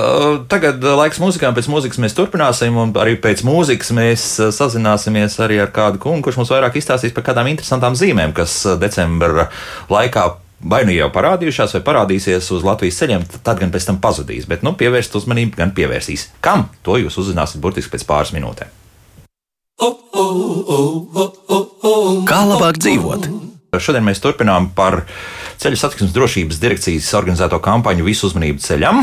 tagad laiks mūzikām, pēc mūzikas mēs turpināsim, un arī pēc mūzikas mēs sazināsimies arī ar kādu kungu, kurš mums vairāk izstāstīs par kādām interesantām zīmēm, kas decembra laikā vai nu jau parādījušās, vai parādīsies uz Latvijas ceļiem, tad gan pēc tam pazudīs. Bet nu, pievērst uzmanību gan pievērsīs. Kam? To jūs uzzināsiet burtiski pēc pāris minūtēm. Kā labāk dzīvot? Šodien mēs turpinām par ceļu satiksmes drošības direkcijas organizēto kampaņu Visu uzmanību ceļam.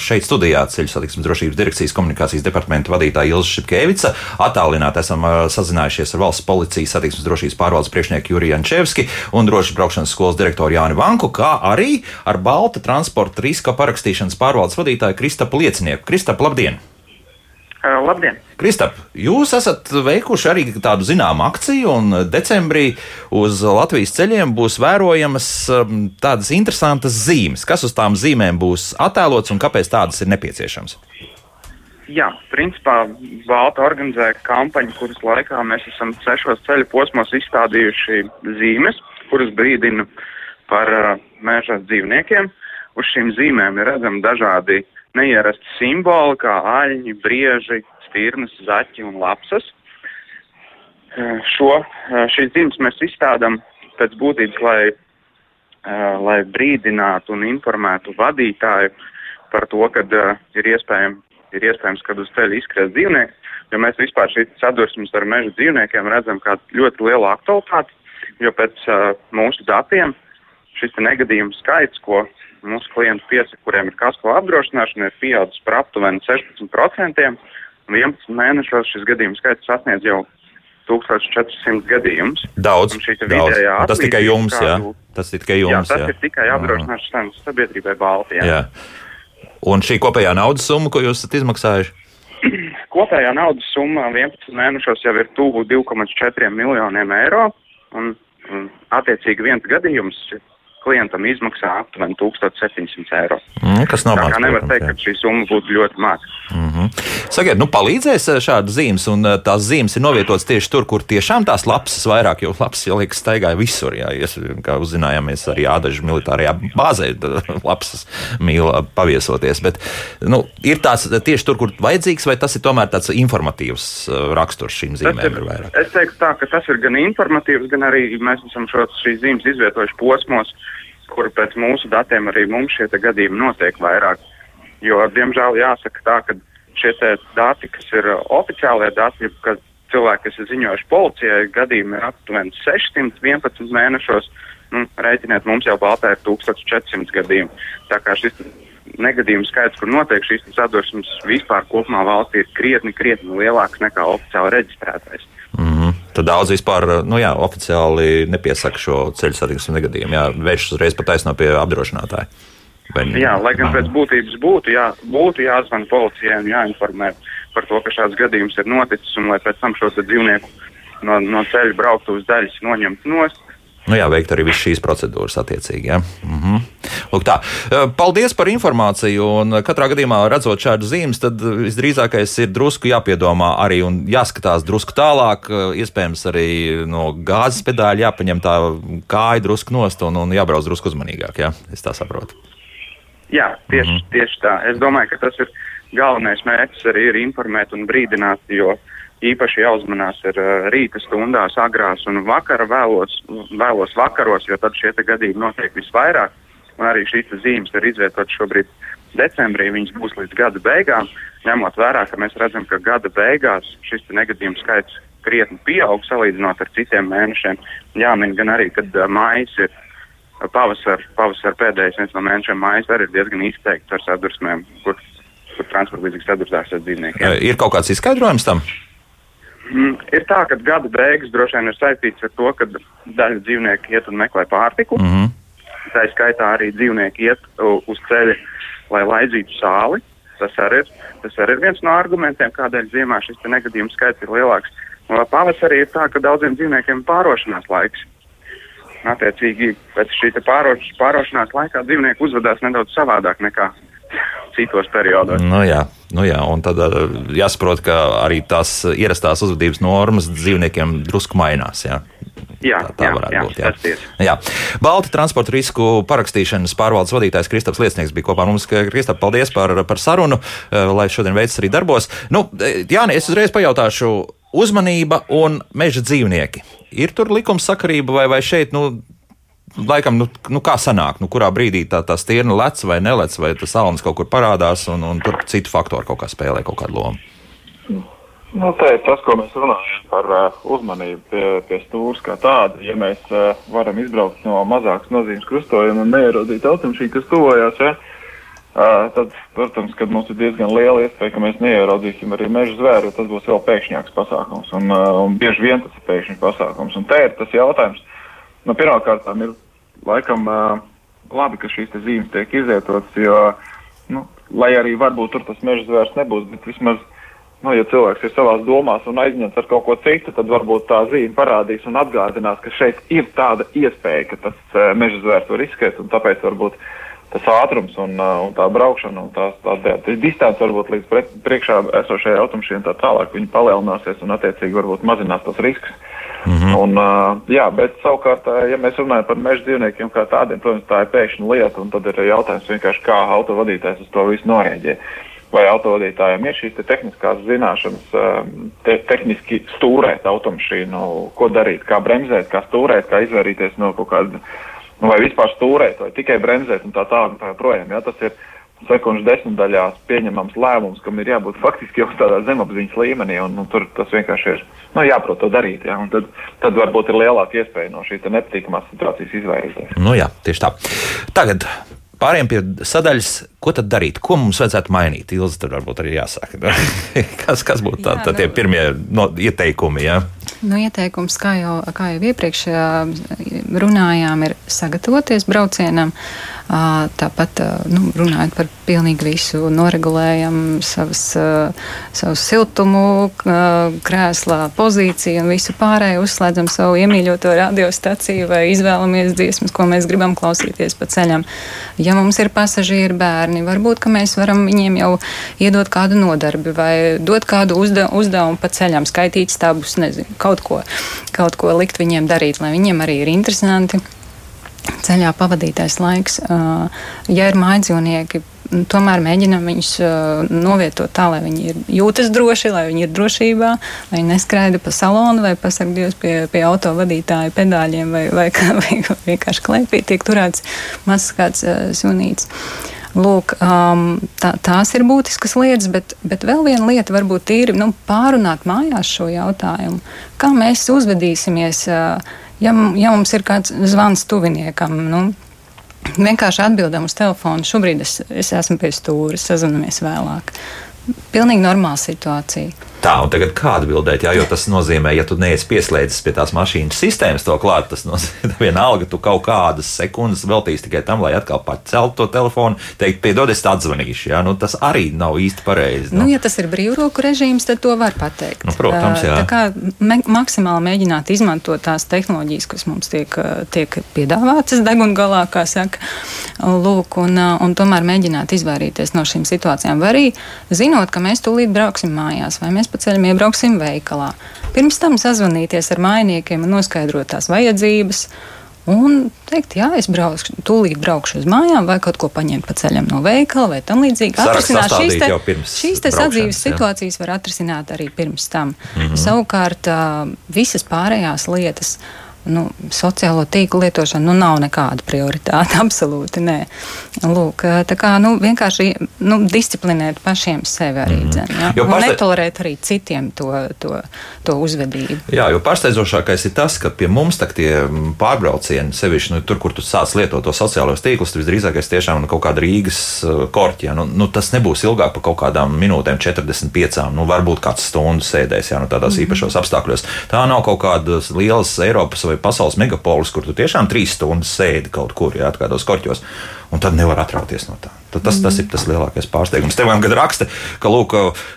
Šeit studijā ceļu satiksmes drošības direkcijas komunikācijas departamenta vadītāja Ilza Šipkevica. Attālināti esam sazinājušies ar valsts policijas satiksmes drošības pārvaldes priekšnieku Juriju Jančevski un drošas braukšanas skolas direktoru Jāni Vanku, kā arī ar Balta transporta riska parakstīšanas pārvaldes vadītāju Kristapu Liecinieku. Kristap, labdien! Labdien! Kristap, jūs esat veikuši arī tādu zināmu akciju, un decembrī uz Latvijas ceļiem būs vērojamas um, tādas interesantas zīmes. Kas uz tām zīmēm būs attēlots un kāpēc tādas ir nepieciešamas? Jā, principā Valta organizē kampaņu, kuras laikā mēs esam sešos ceļu posmos izstādījuši zīmes, kuras brīdina par uh, mēžas dzīvniekiem. Uz šīm zīmēm ir redzami dažādi neierasti simboli, kā aļņi, brieži, stirnas, zaķi un lapsas. Šo, šīs zīmes mēs izstādām pēc būtības, lai, lai brīdinātu un informētu vadītāju par to, ka ir iespējams ir iespējams, kad uz ceļa izskries dzīvnieks, jo mēs vispār šīs sadursmes ar meža dzīvniekiem redzam kā ļoti lielu aktualitāti, jo pēc mūsu datiem šis negadījumu skaits, ko mūsu klienti piesaka, kuriem ir kasko apdrošināšana, ir pieaudzis par aptuveni 16%, un 11 mēnešos šis gadījumu skaits sasniedz jau 1400 gadījumus. Daudz, daudz. Tas tikai jums, kādu, jā. Tas ir tikai jums, jā. Tas jā. ir tikai apdrošināšanas sabiedrībai Baltijā. Jā. Un šī kopējā naudas summa, ko jūs esat izmaksājuši? [CLEARS THROAT] Kopējā naudas summa 11 mēnešos jau ir tuvu 2,4 miljoniem eiro. Un, un attiecīgi viens gadījums klientam izmaksā aptuveni 1700 eiro. Mm, kas nav mākslinieks? Nevar teikt, jā. ka šī summa būtu ļoti maza. Mm -hmm. Sakiet, nu palīdzēs eh, šādas zīmes, un eh, tās zīmes ir novietotas tieši tur, kur tiešām tās lapas vairāk, jo lapas jau liekas staigāja visur. Jā, es, kā uzzinājāmies, arī Ādažu militārajā bāzē [LAUGHS] lapas mīl paviesoties. Bet nu, ir tās tieši tur, kur vajadzīgs, vai tas ir tomēr tāds informatīvs eh, raksturs šīm zīmēm? Ir, ir es teiktu tā, ka tas ir gan informatīvs, gan arī mēs esam šos šīs zīmes izvietojuši posmos kur pēc mūsu datiem arī mums šie gadījumi notiek vairāk. Jo, diemžēl, jāsaka tā, ka šie dati, kas ir uh, oficiālie dati, kad cilvēki, kas ir ziņojuši policijai, gadījumi ir aptuveni 611 mēnešos, nu, rēķiniet, mums jau Baltā ir 1400 gadījumu. Tā kā šis negadījumu skaits, kur notiek šīs sadursmes vispār kopumā valstī, ir krietni, krietni lielāks nekā oficiāli reģistrētais. Tad daudz vispār nu, jā, oficiāli nepiesaka šo ceļu satiksmes negadījumu. Vēršas uzreiz pataisno pie apdrošinātāja. Vai... Jā, lai gan pēc būtības būtu, jā, būtu jāzvan policijai un jāinformē par to, ka šāds gadījums ir noticis, un lai pēc tam šo dzīvnieku no, no ceļa brauktu uz daļas noņemt nost, Nu, jā, veikt arī visas šīs procedūras attiecīgi. Ja? -hmm. Lūk, tā. Paldies par informāciju. Un katrā gadījumā, redzot šādu zīmes, tad visdrīzākais ir drusku jāpiedomā arī un jāskatās drusku tālāk. Iespējams, arī no gāzes pedāļa jāpaņem tā kāja drusku nost un, un jābrauc drusku uzmanīgāk. Ja? Es tā saprotu. Jā, tieši, -hmm. tieši tā. Es domāju, ka tas ir galvenais mērķis arī ir informēt un brīdināt, jo uh, īpaši jāuzmanās ir uh, rīta stundās, agrās un vakara vēlos, vēlos vakaros, jo tad šie gadījumi notiek visvairāk. Un arī šīs zīmes ir izvietotas šobrīd decembrī, viņas būs līdz gada beigām, ņemot vērā, ka mēs redzam, ka gada beigās šis negadījumu skaits krietni pieaug salīdzinot ar citiem mēnešiem. Jāmin gan arī, ka uh, mājas ir pavasar, pavasar pēdējais viens no mēnešiem mājas arī ir diezgan izteikts ar sadursmēm, kur, kur transporta līdzekļu sadursās ar dzīvniekiem. Ir kaut kāds izskaidrojums tam? Mm, ir tā, ka gada beigas droši vien ir saistīts ar to, ka daļa dzīvnieku iet un meklē pārtiku. Mm -hmm. Tā skaitā arī dzīvnieki iet uz ceļa, lai laidzītu sāli. Tas arī, ir, tas arī ir viens no argumentiem, kādēļ ziemā šis negadījums skaits ir lielāks. Pavasarī ir tā, ka daudziem dzīvniekiem ir pārošanās laiks. Attiecīgi, pēc šī pāroš, pārošanās laikā dzīvnieki uzvedās nedaudz savādāk nekā citos periodos. Nu, jā, nu, jā, un tad uh, jāsaprot, ka arī tās ierastās uzvedības normas dzīvniekiem drusku mainās. Jā. Jā, tā, tā jā, varētu jā, būt. Jā. jā. Balti transporta risku parakstīšanas pārvaldes vadītājs Kristaps Liesnieks bija kopā ar mums. Kristap, paldies par, par sarunu, uh, lai šodien veids arī darbos. Nu, jā, es uzreiz pajautāšu. Uzmanība un meža dzīvnieki. Ir tur likumsakarība vai, vai šeit nu, laikam, nu, nu kā sanāk, nu, kurā brīdī tā, tā stirna lec vai nelec, vai tas salnis kaut kur parādās, un, un tur citu faktoru kaut kā spēlē kaut kādu lomu. Nu, ir tas, ko mēs runājam par uh, uzmanību pie, pie stūres kā tāda. Ja mēs uh, varam izbraukt no mazākas nozīmes krustojuma un neierodīt automašīnu, kas tuvojās, ja, uh, tad, protams, kad mums ir diezgan liela iespēja, ka mēs neieraudzīsim arī meža zvēru, tas būs vēl pēkšņāks pasākums. Un, uh, un bieži vien tas ir pēkšņs pasākums. Un te ir tas jautājums, nu, pirmkārt, ir laikam uh, labi, ka šīs zīmes tiek izvietotas, jo, nu, lai arī varbūt tur tas meža zvērs nebūs, bet vismaz Nu, ja cilvēks ir savā domās un aizņemts ar kaut ko citu, tad varbūt tā zīme parādīs un atgādinās, ka šeit ir tāda iespēja, ka tas uh, meža zvērs var izskriet, un tāpēc varbūt tas ātrums un, uh, un tā braukšana un tās, tās, tās, tās distance varbūt līdz pre, priekšā esošajai automašīnai tā tālāk, viņi palielināsies un attiecīgi varbūt mazinās tas risks. Mm -hmm. un, uh, jā, bet savukārt, ja mēs runājam par meža dzīvniekiem kā tādiem, protams, tā ir pēkšņa lieta, un tad ir jautājums vienkārši, kā autovadītājs uz to visu norēģē. Vai autovadītājiem ir šīs te tehniskās zināšanas, te, tehniski stūrēt automašīnu, ko darīt, kā bremzēt, kā stūrēt, kā izvairīties no kaut kāda, nu, vai vispār stūrēt, vai tikai bremzēt un tā tālāk un tā joprojām. Ja, tas ir sekundžu desmitdaļās pieņemams lēmums, kam ir jābūt faktiski jau tādā zemapziņas līmenī, un, un tur tas vienkārši ir nu, jāprot to darīt. Ja, tad, tad varbūt ir lielāka iespēja no šīs nepatīkamās situācijas izvairīties. Nu jā, tieši tā. Tagad Pāriem pie sadaļas, ko tad darīt? Ko mums vajadzētu mainīt? Ilzi tur varbūt arī jāsāk. [LAUGHS] kas, kas būtu tā, tā, tie nu, pirmie no, ieteikumi? Ja? Nu, ieteikums, kā jau, kā jau iepriekš runājām, ir sagatavoties braucienam. Tāpat nu, runājot par pilnīgi visu, noregulējam savas, savu siltumu, krēslā pozīciju un visu pārējo, uzslēdzam savu iemīļoto radiostaciju vai izvēlamies dziesmas, ko mēs gribam klausīties pa ceļam Ja mums ir pasažieri bērni, varbūt mēs varam viņiem jau iedot kādu nodarbi vai dot kādu uzde, uzdevumu pa ceļam, skaitīt stabus, nezinu, kaut ko, kaut ko likt viņiem darīt, lai viņiem arī ir interesanti ceļā pavadītais laiks. Ja ir mājdzīvnieki, tomēr mēģinam viņus uh, novietot tā, lai viņi jūtas droši, lai viņi ir drošībā, lai viņi neskraida pa salonu vai pasakdies pie, pie auto vadītāja pedāļiem vai, vai, kā, [LAUGHS] vai vienkārši klēpī tiek turēts mazs kāds uh, sunīts. Lūk, um, tā, tās ir būtiskas lietas, bet, bet vēl viena lieta varbūt ir nu, pārunāt mājās šo jautājumu. Kā mēs uzvedīsimies, uh, ja, ja mums ir kāds zvans tuviniekam? Nu, vienkārši atbildam uz telefonu. Šobrīd es, es esmu pie stūra, sazināmies vēlāk. Pilnīgi normāla situācija. Tā, un tagad kā atbildēt, jā, jo tas nozīmē, ja tu neesi pieslēdzis pie tās mašīnas sistēmas to klāt, tas nozīmē, [LAUGHS] vienalga tu kaut kādas sekundes veltīsi tikai tam, lai atkal paceltu to telefonu, teikt, piedod, es atzvanīšu. Jā, nu, tas arī nav īsti pareizi. Nu. Nu, ja tas ir brīvroku režīms, tad to var pateikt. Nu, protams, jā. Tā kā maksimāli mēģināt izmantot tās tehnoloģijas, kas mums tiek, tiek piedāvātas degungalā, kā saka, lūk, un, un tomēr mēģināt izvairīties no šīm situācijām. Vai arī zinot, ka mēs tūlīt brauksim mājās, vai mēs pa ceļam iebrauksim veikalā. Pirms tam sazvanīties ar mainiekiem un noskaidrot tās vajadzības. Un teikt, jā, es braukšu, tūlīt braukšu uz mājām, vai kaut ko paņemt pa ceļam no veikala, vai tam līdzīgi. Atrisināt šīs, te, šīs te sadzīves situācijas var atrisināt arī pirms tam. Mm -hmm. Savukārt, visas pārējās lietas nu, sociālo tīklu lietošana nu, nav nekāda prioritāte. [LAUGHS] Absolūti nē. Lūk, tā kā nu, vienkārši nu, disciplinēt pašiem sevi arī mm. dzēn, ja? un pārsteidz... netolerēt arī citiem to, to, to uzvedību. Jā, jo pārsteidzošākais ir tas, ka pie mums tie pārbraucieni, sevišķi nu, tur, kur tu sāc lietot to sociālos tīklus, tas visdrīzākais tiešām nu, kaut kāda Rīgas korķa. Nu, nu, tas nebūs ilgāk par kaut kādām minūtēm, 45, nu, varbūt kāds stundu sēdēs jā, nu, tādos mm. īpašos apstākļos. Tā nav kaut kādas lielas Eiropas vai pasaules megapolis, kur tu tiešām trīs stundas sēdi kaut kur, jā, kādos korķos, un tad nevar atrauties no tā. Tad tas, tas ir tas lielākais pārsteigums. Tev gan raksta, ka lūk,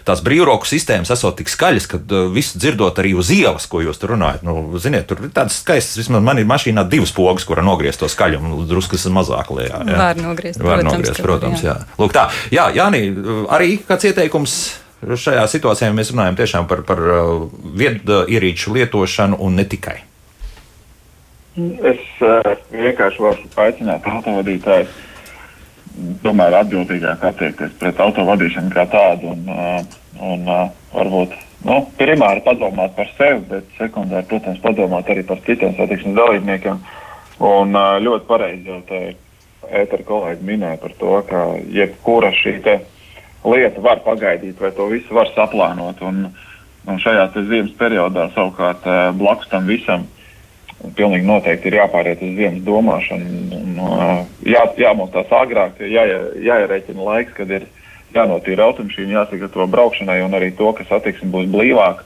tās brīvroku sistēmas esot tik skaļas, ka uh, visu dzirdot arī uz ielas, ko jūs tur runājat. Nu, ziniet, tur ir tādas skaistas, vismaz man ir mašīnā divas pogas, kura nogriezt to skaļumu, drusku mazāk lielā. Var nogriezt, Var protams, nogriezt, protams jā. jā. Lūk, tā, jā, Jānī, arī kāds ieteikums šajā situācijā mēs runājam tiešām par, par uh, viedu ierīču lietošanu un ne tikai. Es uh, vienkārši varu aicināt autovadītājus tomēr atbildīgāk attiekties pret autovadīšanu kā tādu un, uh, un uh, varbūt nu, primāri padomāt par sevi, bet sekundāri, protams, padomāt arī par citiem satiksmes dalībniekiem. Un uh, ļoti pareizi jau te ētera kolēģi minēja par to, ka jebkura šī lieta var pagaidīt, vai to visu var saplānot. Un, un šajā ziemas periodā savukārt blakus tam visam pilnīgi noteikti ir jāpāriet uz vienas domāšanu. Un, jā, jāmostās agrāk, jā, jāierēķina laiks, kad ir jānotīra automašīna, jāsagatavo braukšanai, un arī to, ka satiksme būs blīvāka,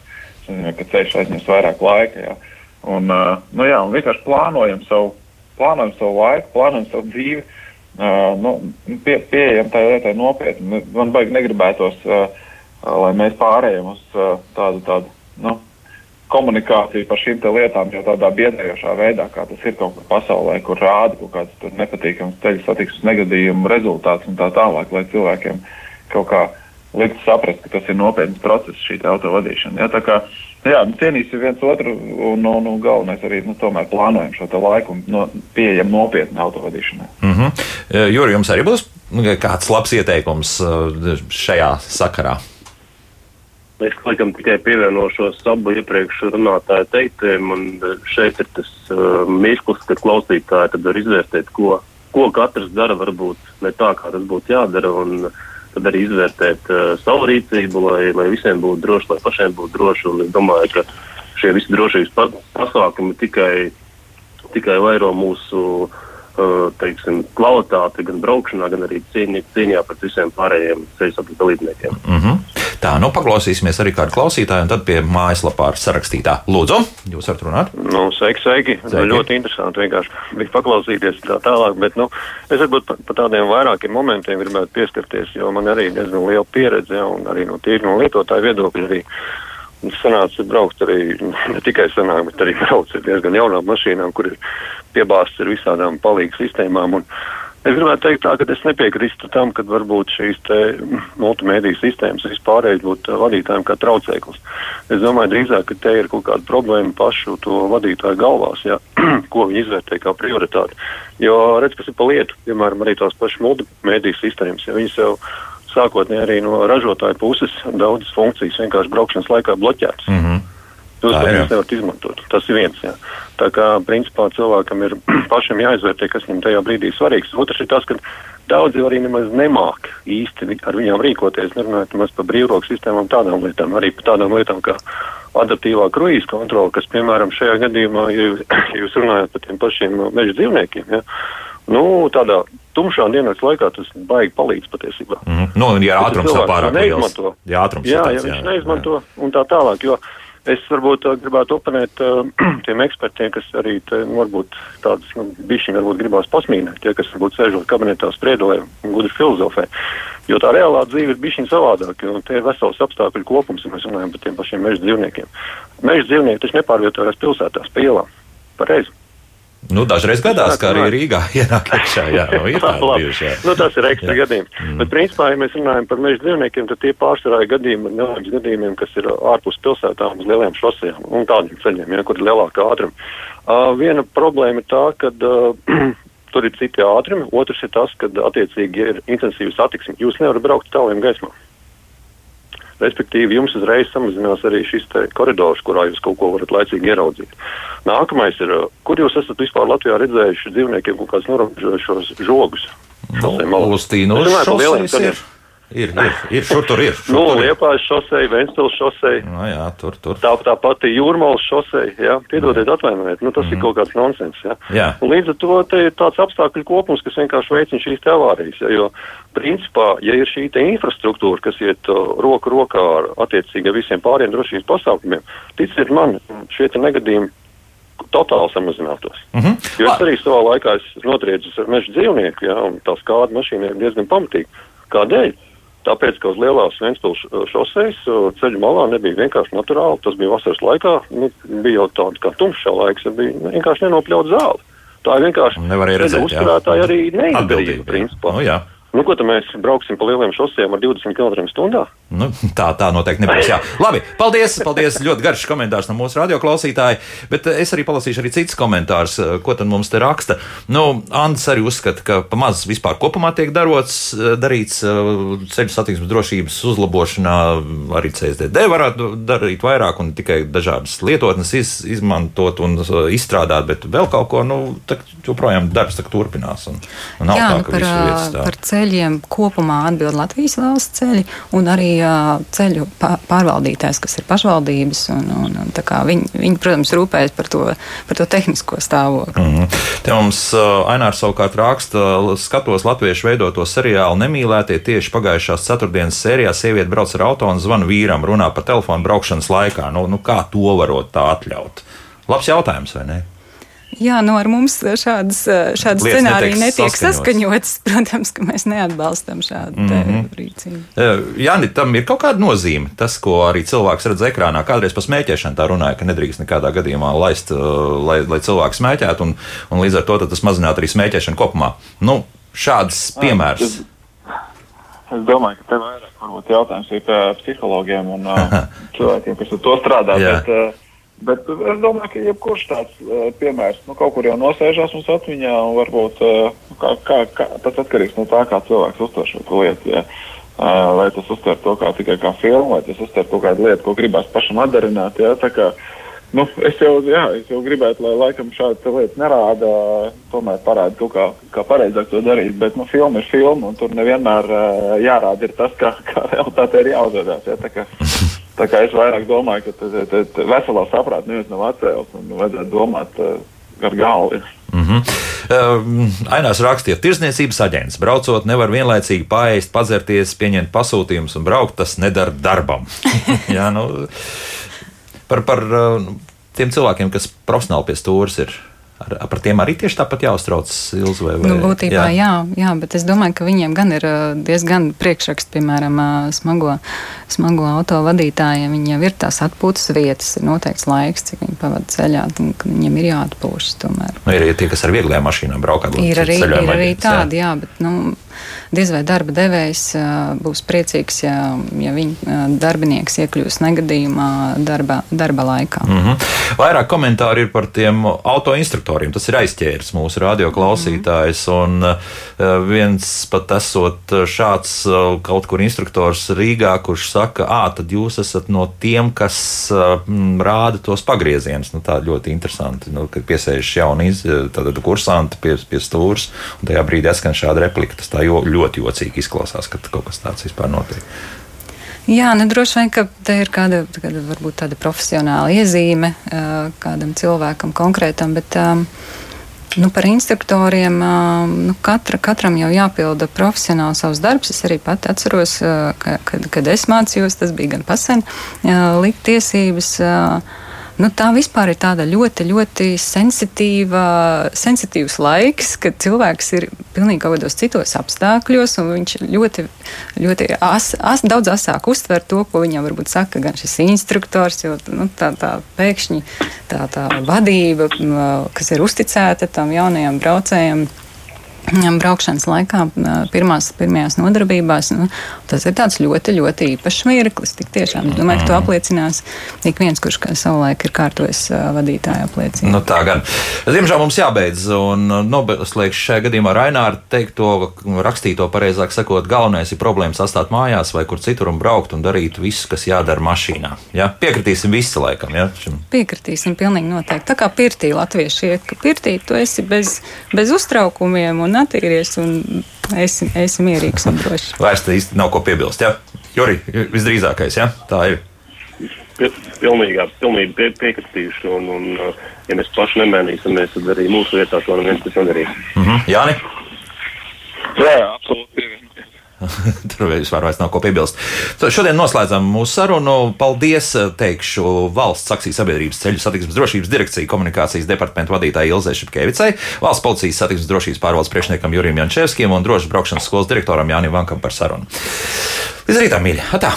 ka ceļš aizņems vairāk laika. Jā. Un, nu, jā, un vienkārši plānojam savu, plānojam savu laiku, plānojam savu dzīvi. Uh, nu, pie, pieejam tā lietai nopietni. Man baigi negribētos uh, lai mēs pārējām uz tādu, tādu nu, komunikāciju par šīm lietām jau tādā biedējošā veidā, kā tas ir kaut kur pasaulē, kur rāda kaut kāds nepatīkams ceļu satiksmes negadījumu rezultāts un tā tālāk, lai cilvēkiem kaut kā likt saprast, ka tas ir nopietns process, šī autovadīšana. Ja, tā kā jā, nu, cienīsim viens otru un, un, un galvenais arī nu, tomēr plānojam šo laiku un no, pieejam nopietni autovadīšanai. Mm -hmm. Juri, jums arī būs kāds labs ieteikums šajā sakarā? Es laikam tikai pievienošos abu iepriekš runātāju teiktiem, un šeit ir tas uh, mirklis, kad klausītāji tad var izvērtēt, ko, ko katrs dara, varbūt ne tā, kā tas būtu jādara, un tad arī izvērtēt uh, savu rīcību, lai, lai visiem būtu droši, lai pašiem būtu droši, un es domāju, ka šie visi drošības pasākumi tikai, tikai vairo mūsu uh, teiksim, kvalitāti gan braukšanā, gan arī cīņā, cīņā pret visiem pārējiem ceļu satiksmes dalībniekiem. Mm -hmm. Tā, nu paklausīsimies arī kādu klausītāju, un tad pie mājaslapā sarakstītā. Lūdzu, jūs varat runāt? Nu, sveiki, sveiki. sveiki. Ļoti interesanti vienkārši bija paklausīties tā tālāk, bet, nu, es varbūt pa, pa tādiem vairākiem momentiem gribētu pieskarties, jo man arī diezgan liela pieredze, un arī no tīri no lietotāju viedokļa arī. Sanāca braukt arī ne tikai senāk, bet arī [LAUGHS] braukt ar diezgan jaunām mašīnām, kur ir piebāzts ar visādām palīgu sistēmām. Un, Es gribētu teikt, tā, ka es nepiekrītu tam, ka varbūt šīs multimediju sistēmas vispārēji būtu vadītājiem kā traucēklis. Es domāju, drīzāk, ka te ir kaut kāda problēma pašu to vadītāju galvās, ja, [CLEARS THROAT] ko viņi izvērtē kā prioritāti. Jo redz, kas ir pa lietu, piemēram, arī tās pašas multimediju sistēmas, ja viņas jau sākotnēji arī no ražotāja puses daudzas funkcijas vienkārši braukšanas laikā bloķētas. Mm -hmm. Jūs to nevarat izmantot. Tas ir viens. Jā. Tā kā principā cilvēkam ir [CLEARS THROAT] pašam jāizvērtē, kas viņam tajā brīdī svarīgs. Otrs ir tas, ka daudzi arī nemaz nemāk īsti ar viņām rīkoties, nerunājot nemaz par brīvroku sistēmām, tādām lietām, arī par tādām lietām kā adaptīvā kruīza kontrola, kas, piemēram, šajā gadījumā, ja jūs, [CLEARS THROAT] ja jūs runājat par tiem pašiem meža dzīvniekiem, ja, nu, tādā tumšā dienas laikā tas baigi palīdz patiesībā. Mm -hmm. Nu, ja ātrums nav pārāk liels. Jā, ātrums jā, tāds, ja viņš jā, neizmanto jā. un tā tālāk. Jo, Es varbūt uh, gribētu oponēt uh, [CLEARS THROAT] tiem ekspertiem, kas arī te, nu, varbūt tādas nu, bišķiņi varbūt gribās pasmīnēt, tie, kas varbūt sēžot kabinetā spriedolē un gudri filozofē. Jo tā reālā dzīve ir bišķiņ savādāka, un te ir vesels apstākļu kopums, ja mēs runājam par tiem pašiem meža dzīvniekiem. Meža dzīvnieki taču nepārvietojas pilsētās pa ielām. Pareizi. Nu, dažreiz gadās, ka arī Rīgā [LAUGHS] ienāk iekšā. Jā, nu, ir [LAUGHS] bijuši, jā. nu, tas ir ekstra gadījums. Mm. Bet, principā, ja mēs runājam par meža dzīvniekiem, tad tie pārsvarā ir gadījumi, nelaimes gadījumiem, kas ir ārpus pilsētām uz lieliem šosejām un tādiem ceļiem, ja, kur ir lielāka ātruma. Uh, viena problēma ir tā, ka uh, [CLEARS THROAT] tur ir citi ātrumi, otrs ir tas, ka attiecīgi ir intensīva satiksme. Jūs nevarat braukt tāliem gaismā. Respektīvi, jums uzreiz samazinās arī šis koridors, kurā jūs kaut ko varat laicīgi ieraudzīt. Nākamais ir, kur jūs esat vispār Latvijā redzējuši dzīvniekiem kaut kādus norobežošos žogus? Nu, Lustīnu šoseis ir. Ir, ir, ir, šur tur ir. Šur nu, tur Liepājas šosei, Ventspils šosei. No, jā, tur, tur. Tā, tā pati Jūrmālas šosei, jā, piedodiet, atvainojiet, nu tas mm. ir mhm. kaut kāds nonsens, jā. jā. Un līdz ar to te ir tāds apstākļu kopums, kas vienkārši veicina šīs te avārijas, jā, jo principā, ja ir šī te infrastruktūra, kas iet uh, roku rokā ar attiecīgi visiem pāriem drošības pasākumiem, ticiet man, šie te negadījumi totāli samazinātos. Mm -hmm. Jo es arī savā laikā esmu notriedzis ar meža dzīvnieku, jā, un tā skāda mašīna ir diezgan pamatīga. Kādēļ? Tāpēc, ka uz lielās Ventspils uh, šoseis uh, ceļu malā nebija vienkārši naturāli, tas bija vasaras laikā, nu, bija jau tāda kā tumšā laiks, bija vienkārši nenopļaut zāli. Tā ir vienkārši. Nevarēja redzēt. Uzturētāji arī neizdarīja, principā. Nu, jā. Nu, ko tad mēs brauksim pa lieliem šosiem ar 20 km/h? Nu, tā, tā noteikti nebūs. Jā. Labi, paldies, paldies. Ļoti garš komentārs no mūsu radioklausītāja. Bet eh, es arī palasīšu arī citus komentārus, eh, ko tad mums te raksta. Nu, Andris arī uzskata, ka pamazs vispār kopumā tiek darots, eh, darīts ceļu satiksmes drošības uzlabošanā. Arī CSDD varētu darīt vairāk un tikai dažādas lietotnes iz, izmantot un izstrādāt, bet vēl kaut ko, nu, tā, joprojām darbs turpinās. Un, un Jā, tā, nu, par, vietas, par ceļiem kopumā atbild Latvijas valsts ceļi un arī uh, ceļu pārvaldītājs, kas ir pašvaldības. Un, un, un, viņi, viņi, protams, rūpējas par to, par to tehnisko stāvokli. Mm -hmm. Te mums uh, Ainārs savukārt raksta, skatos latviešu veidoto seriālu Nemīlētie tieši pagājušās ceturtdienas sērijā sieviete brauc ar auto un zvana vīram, runā par telefonu braukšanas laikā. Nu, nu, kā to varot tā atļaut? Labs jautājums, vai ne? Jā, nu ar mums šādas, šādas scenārijas netiek saskaņotas. [LAUGHS] Protams, ka mēs neatbalstam šādu mm -hmm. rīcību. Jā, tam ir kaut kāda nozīme. Tas, ko arī cilvēks redz ekrānā, kādreiz par smēķēšanu tā runāja, ka nedrīkst nekādā gadījumā laist, lai, lai cilvēks smēķētu, un, un līdz ar to tas mazinātu arī smēķēšanu kopumā. Nu, šāds piemērs. Es, es domāju, ka te vairāk varbūt jautājums ir psihologiem un [LAUGHS] cilvēkiem, kas ar to strādā. bet, Bet es domāju, ka jebkurš tāds uh, piemērs nu, kaut kur jau nosēžās mums atmiņā, un varbūt uh, kā, kā, kā, tas atkarīgs no tā, kā cilvēks uztver šo lietu. Ja. Uh, vai tas uztver to kā tikai kā filmu, vai tas uztver kaut kādu lietu, ko gribās pašam atdarināt. Ja. Tā kā, nu, es, jau, jā, es jau gribētu, lai laikam šādas lietas nerāda, tomēr parāda to, kā, kā pareizāk to darīt. Bet nu, filma ir filma, un tur nevienmēr uh, jārāda ir tas, kā, kā [LAUGHS] realitāte ir jāuzvedās. Ja. Tā kā es vairāk domāju, ka tad, tad, tad veselā saprāta neviens nav atcēlis un vajadzētu domāt uh, ar galvu. Mm -hmm. uh, Ainās rakstīja, ka tirzniecības aģents braucot nevar vienlaicīgi pāriest, padzerties, pieņemt pasūtījumus un braukt. Tas nedara darbam. [LAUGHS] Jā, nu, par, par uh, tiem cilvēkiem, kas profesionāli pie stūres ir Ar, par tiem arī tieši tāpat jāuztrauc Ilzu vai, vai nu, būtībā, jā. jā, jā, bet es domāju, ka viņiem gan ir diezgan priekšraksts, piemēram, smago, smago auto vadītājiem. Viņiem ir tās atpūtas vietas, ir noteikts laiks, cik viņi pavada ceļā, un viņiem ir jāatpūšas tomēr. Nu, ir arī tie, kas ar vieglajām mašīnām braukā. Ir arī, ir arī tādi, jā, bet, nu, diez vai darba devējs būs priecīgs, ja, ja viņa darbinieks iekļūs negadījumā darba, darba laikā. Mm -hmm. Vairāk komentāri ir par tiem autoinstruktoriem. Tas ir aizķēris mūsu radioklausītājs. Mm -hmm. Un viens pat esot šāds kaut kur instruktors Rīgā, kurš saka, ah, tad jūs esat no tiem, kas rāda tos pagriezienus. Nu, tā ļoti interesanti, nu, kad piesēžas jauni kursanti pie, pie stūres, un tajā brīdī skan šāda replika. Tas tā jo, ļoti jocīgi izklausās, ka kaut kas tāds vispār notiek. Jā, nu, droši vien, ka te ir kāda, kāda varbūt tāda profesionāla iezīme kādam cilvēkam konkrētam, bet nu, par instruktoriem nu, katra, katram jau jāpilda profesionāli savs darbs. Es arī pati atceros, ka, kad, kad es mācījos, tas bija gan pasen likt tiesības Nu, tā vispār ir tāda ļoti, ļoti sensitīva, sensitīvs laiks, kad cilvēks ir pilnīgi kaut kādos citos apstākļos, un viņš ļoti, ļoti as, as, daudz asāk uztver to, ko viņam varbūt saka gan šis instruktors, jo nu, tā, tā pēkšņi tā, tā vadība, kas ir uzticēta tam jaunajam braucējam braukšanas laikā, pirmās, pirmajās nodarbībās. Nu, tas ir ļoti, ļoti īpašs mirklis. Tik tiešām es domāju, ka to apliecinās ik viens, kurš savulaik ir kārtojis vadītāju apliecību. Nu, tā gan. Diemžēl mums jābeidz, un nobeigšu šajā gadījumā Raināru teikto, rakstīto pareizāk sakot, galvenais ir problēmas atstāt mājās vai kur citur un braukt un darīt visu, kas jādara mašīnā. Ja? Piekritīsim visi laikam. Ja? Piekritīsim pilnīgi noteikti. Tā kā pirtī latvieši iet, ka pirtī tu esi bez, bez uztraukumiem un attīries un esi, esi mierīgs un drošs. Vairs te īsti nav ko piebilst. Ja? Juri, visdrīzākais, ja? tā ir. Pilnīgā, pilnīgi pie, piekritīšu, un, un, uh, ja mēs paši nemainīsimies, tad arī mūsu vietā to neviens nedarīs. Mm -hmm. Jāni? Jā, absolūti. [LAUGHS] Tur vispār vairs nav ko piebilst. Šodien noslēdzam mūsu sarunu. Paldies, teikšu, valsts akcijas sabiedrības ceļu satiksmes drošības direkcija komunikācijas departamenta vadītājai Ilzai Šepkevicai, valsts policijas satiksmes drošības pārvaldes priekšniekam Jurijam Jančevskim un drošas braukšanas skolas direktoram Jānim Vankam par sarunu. Līdz rītam, mīļi! Atā.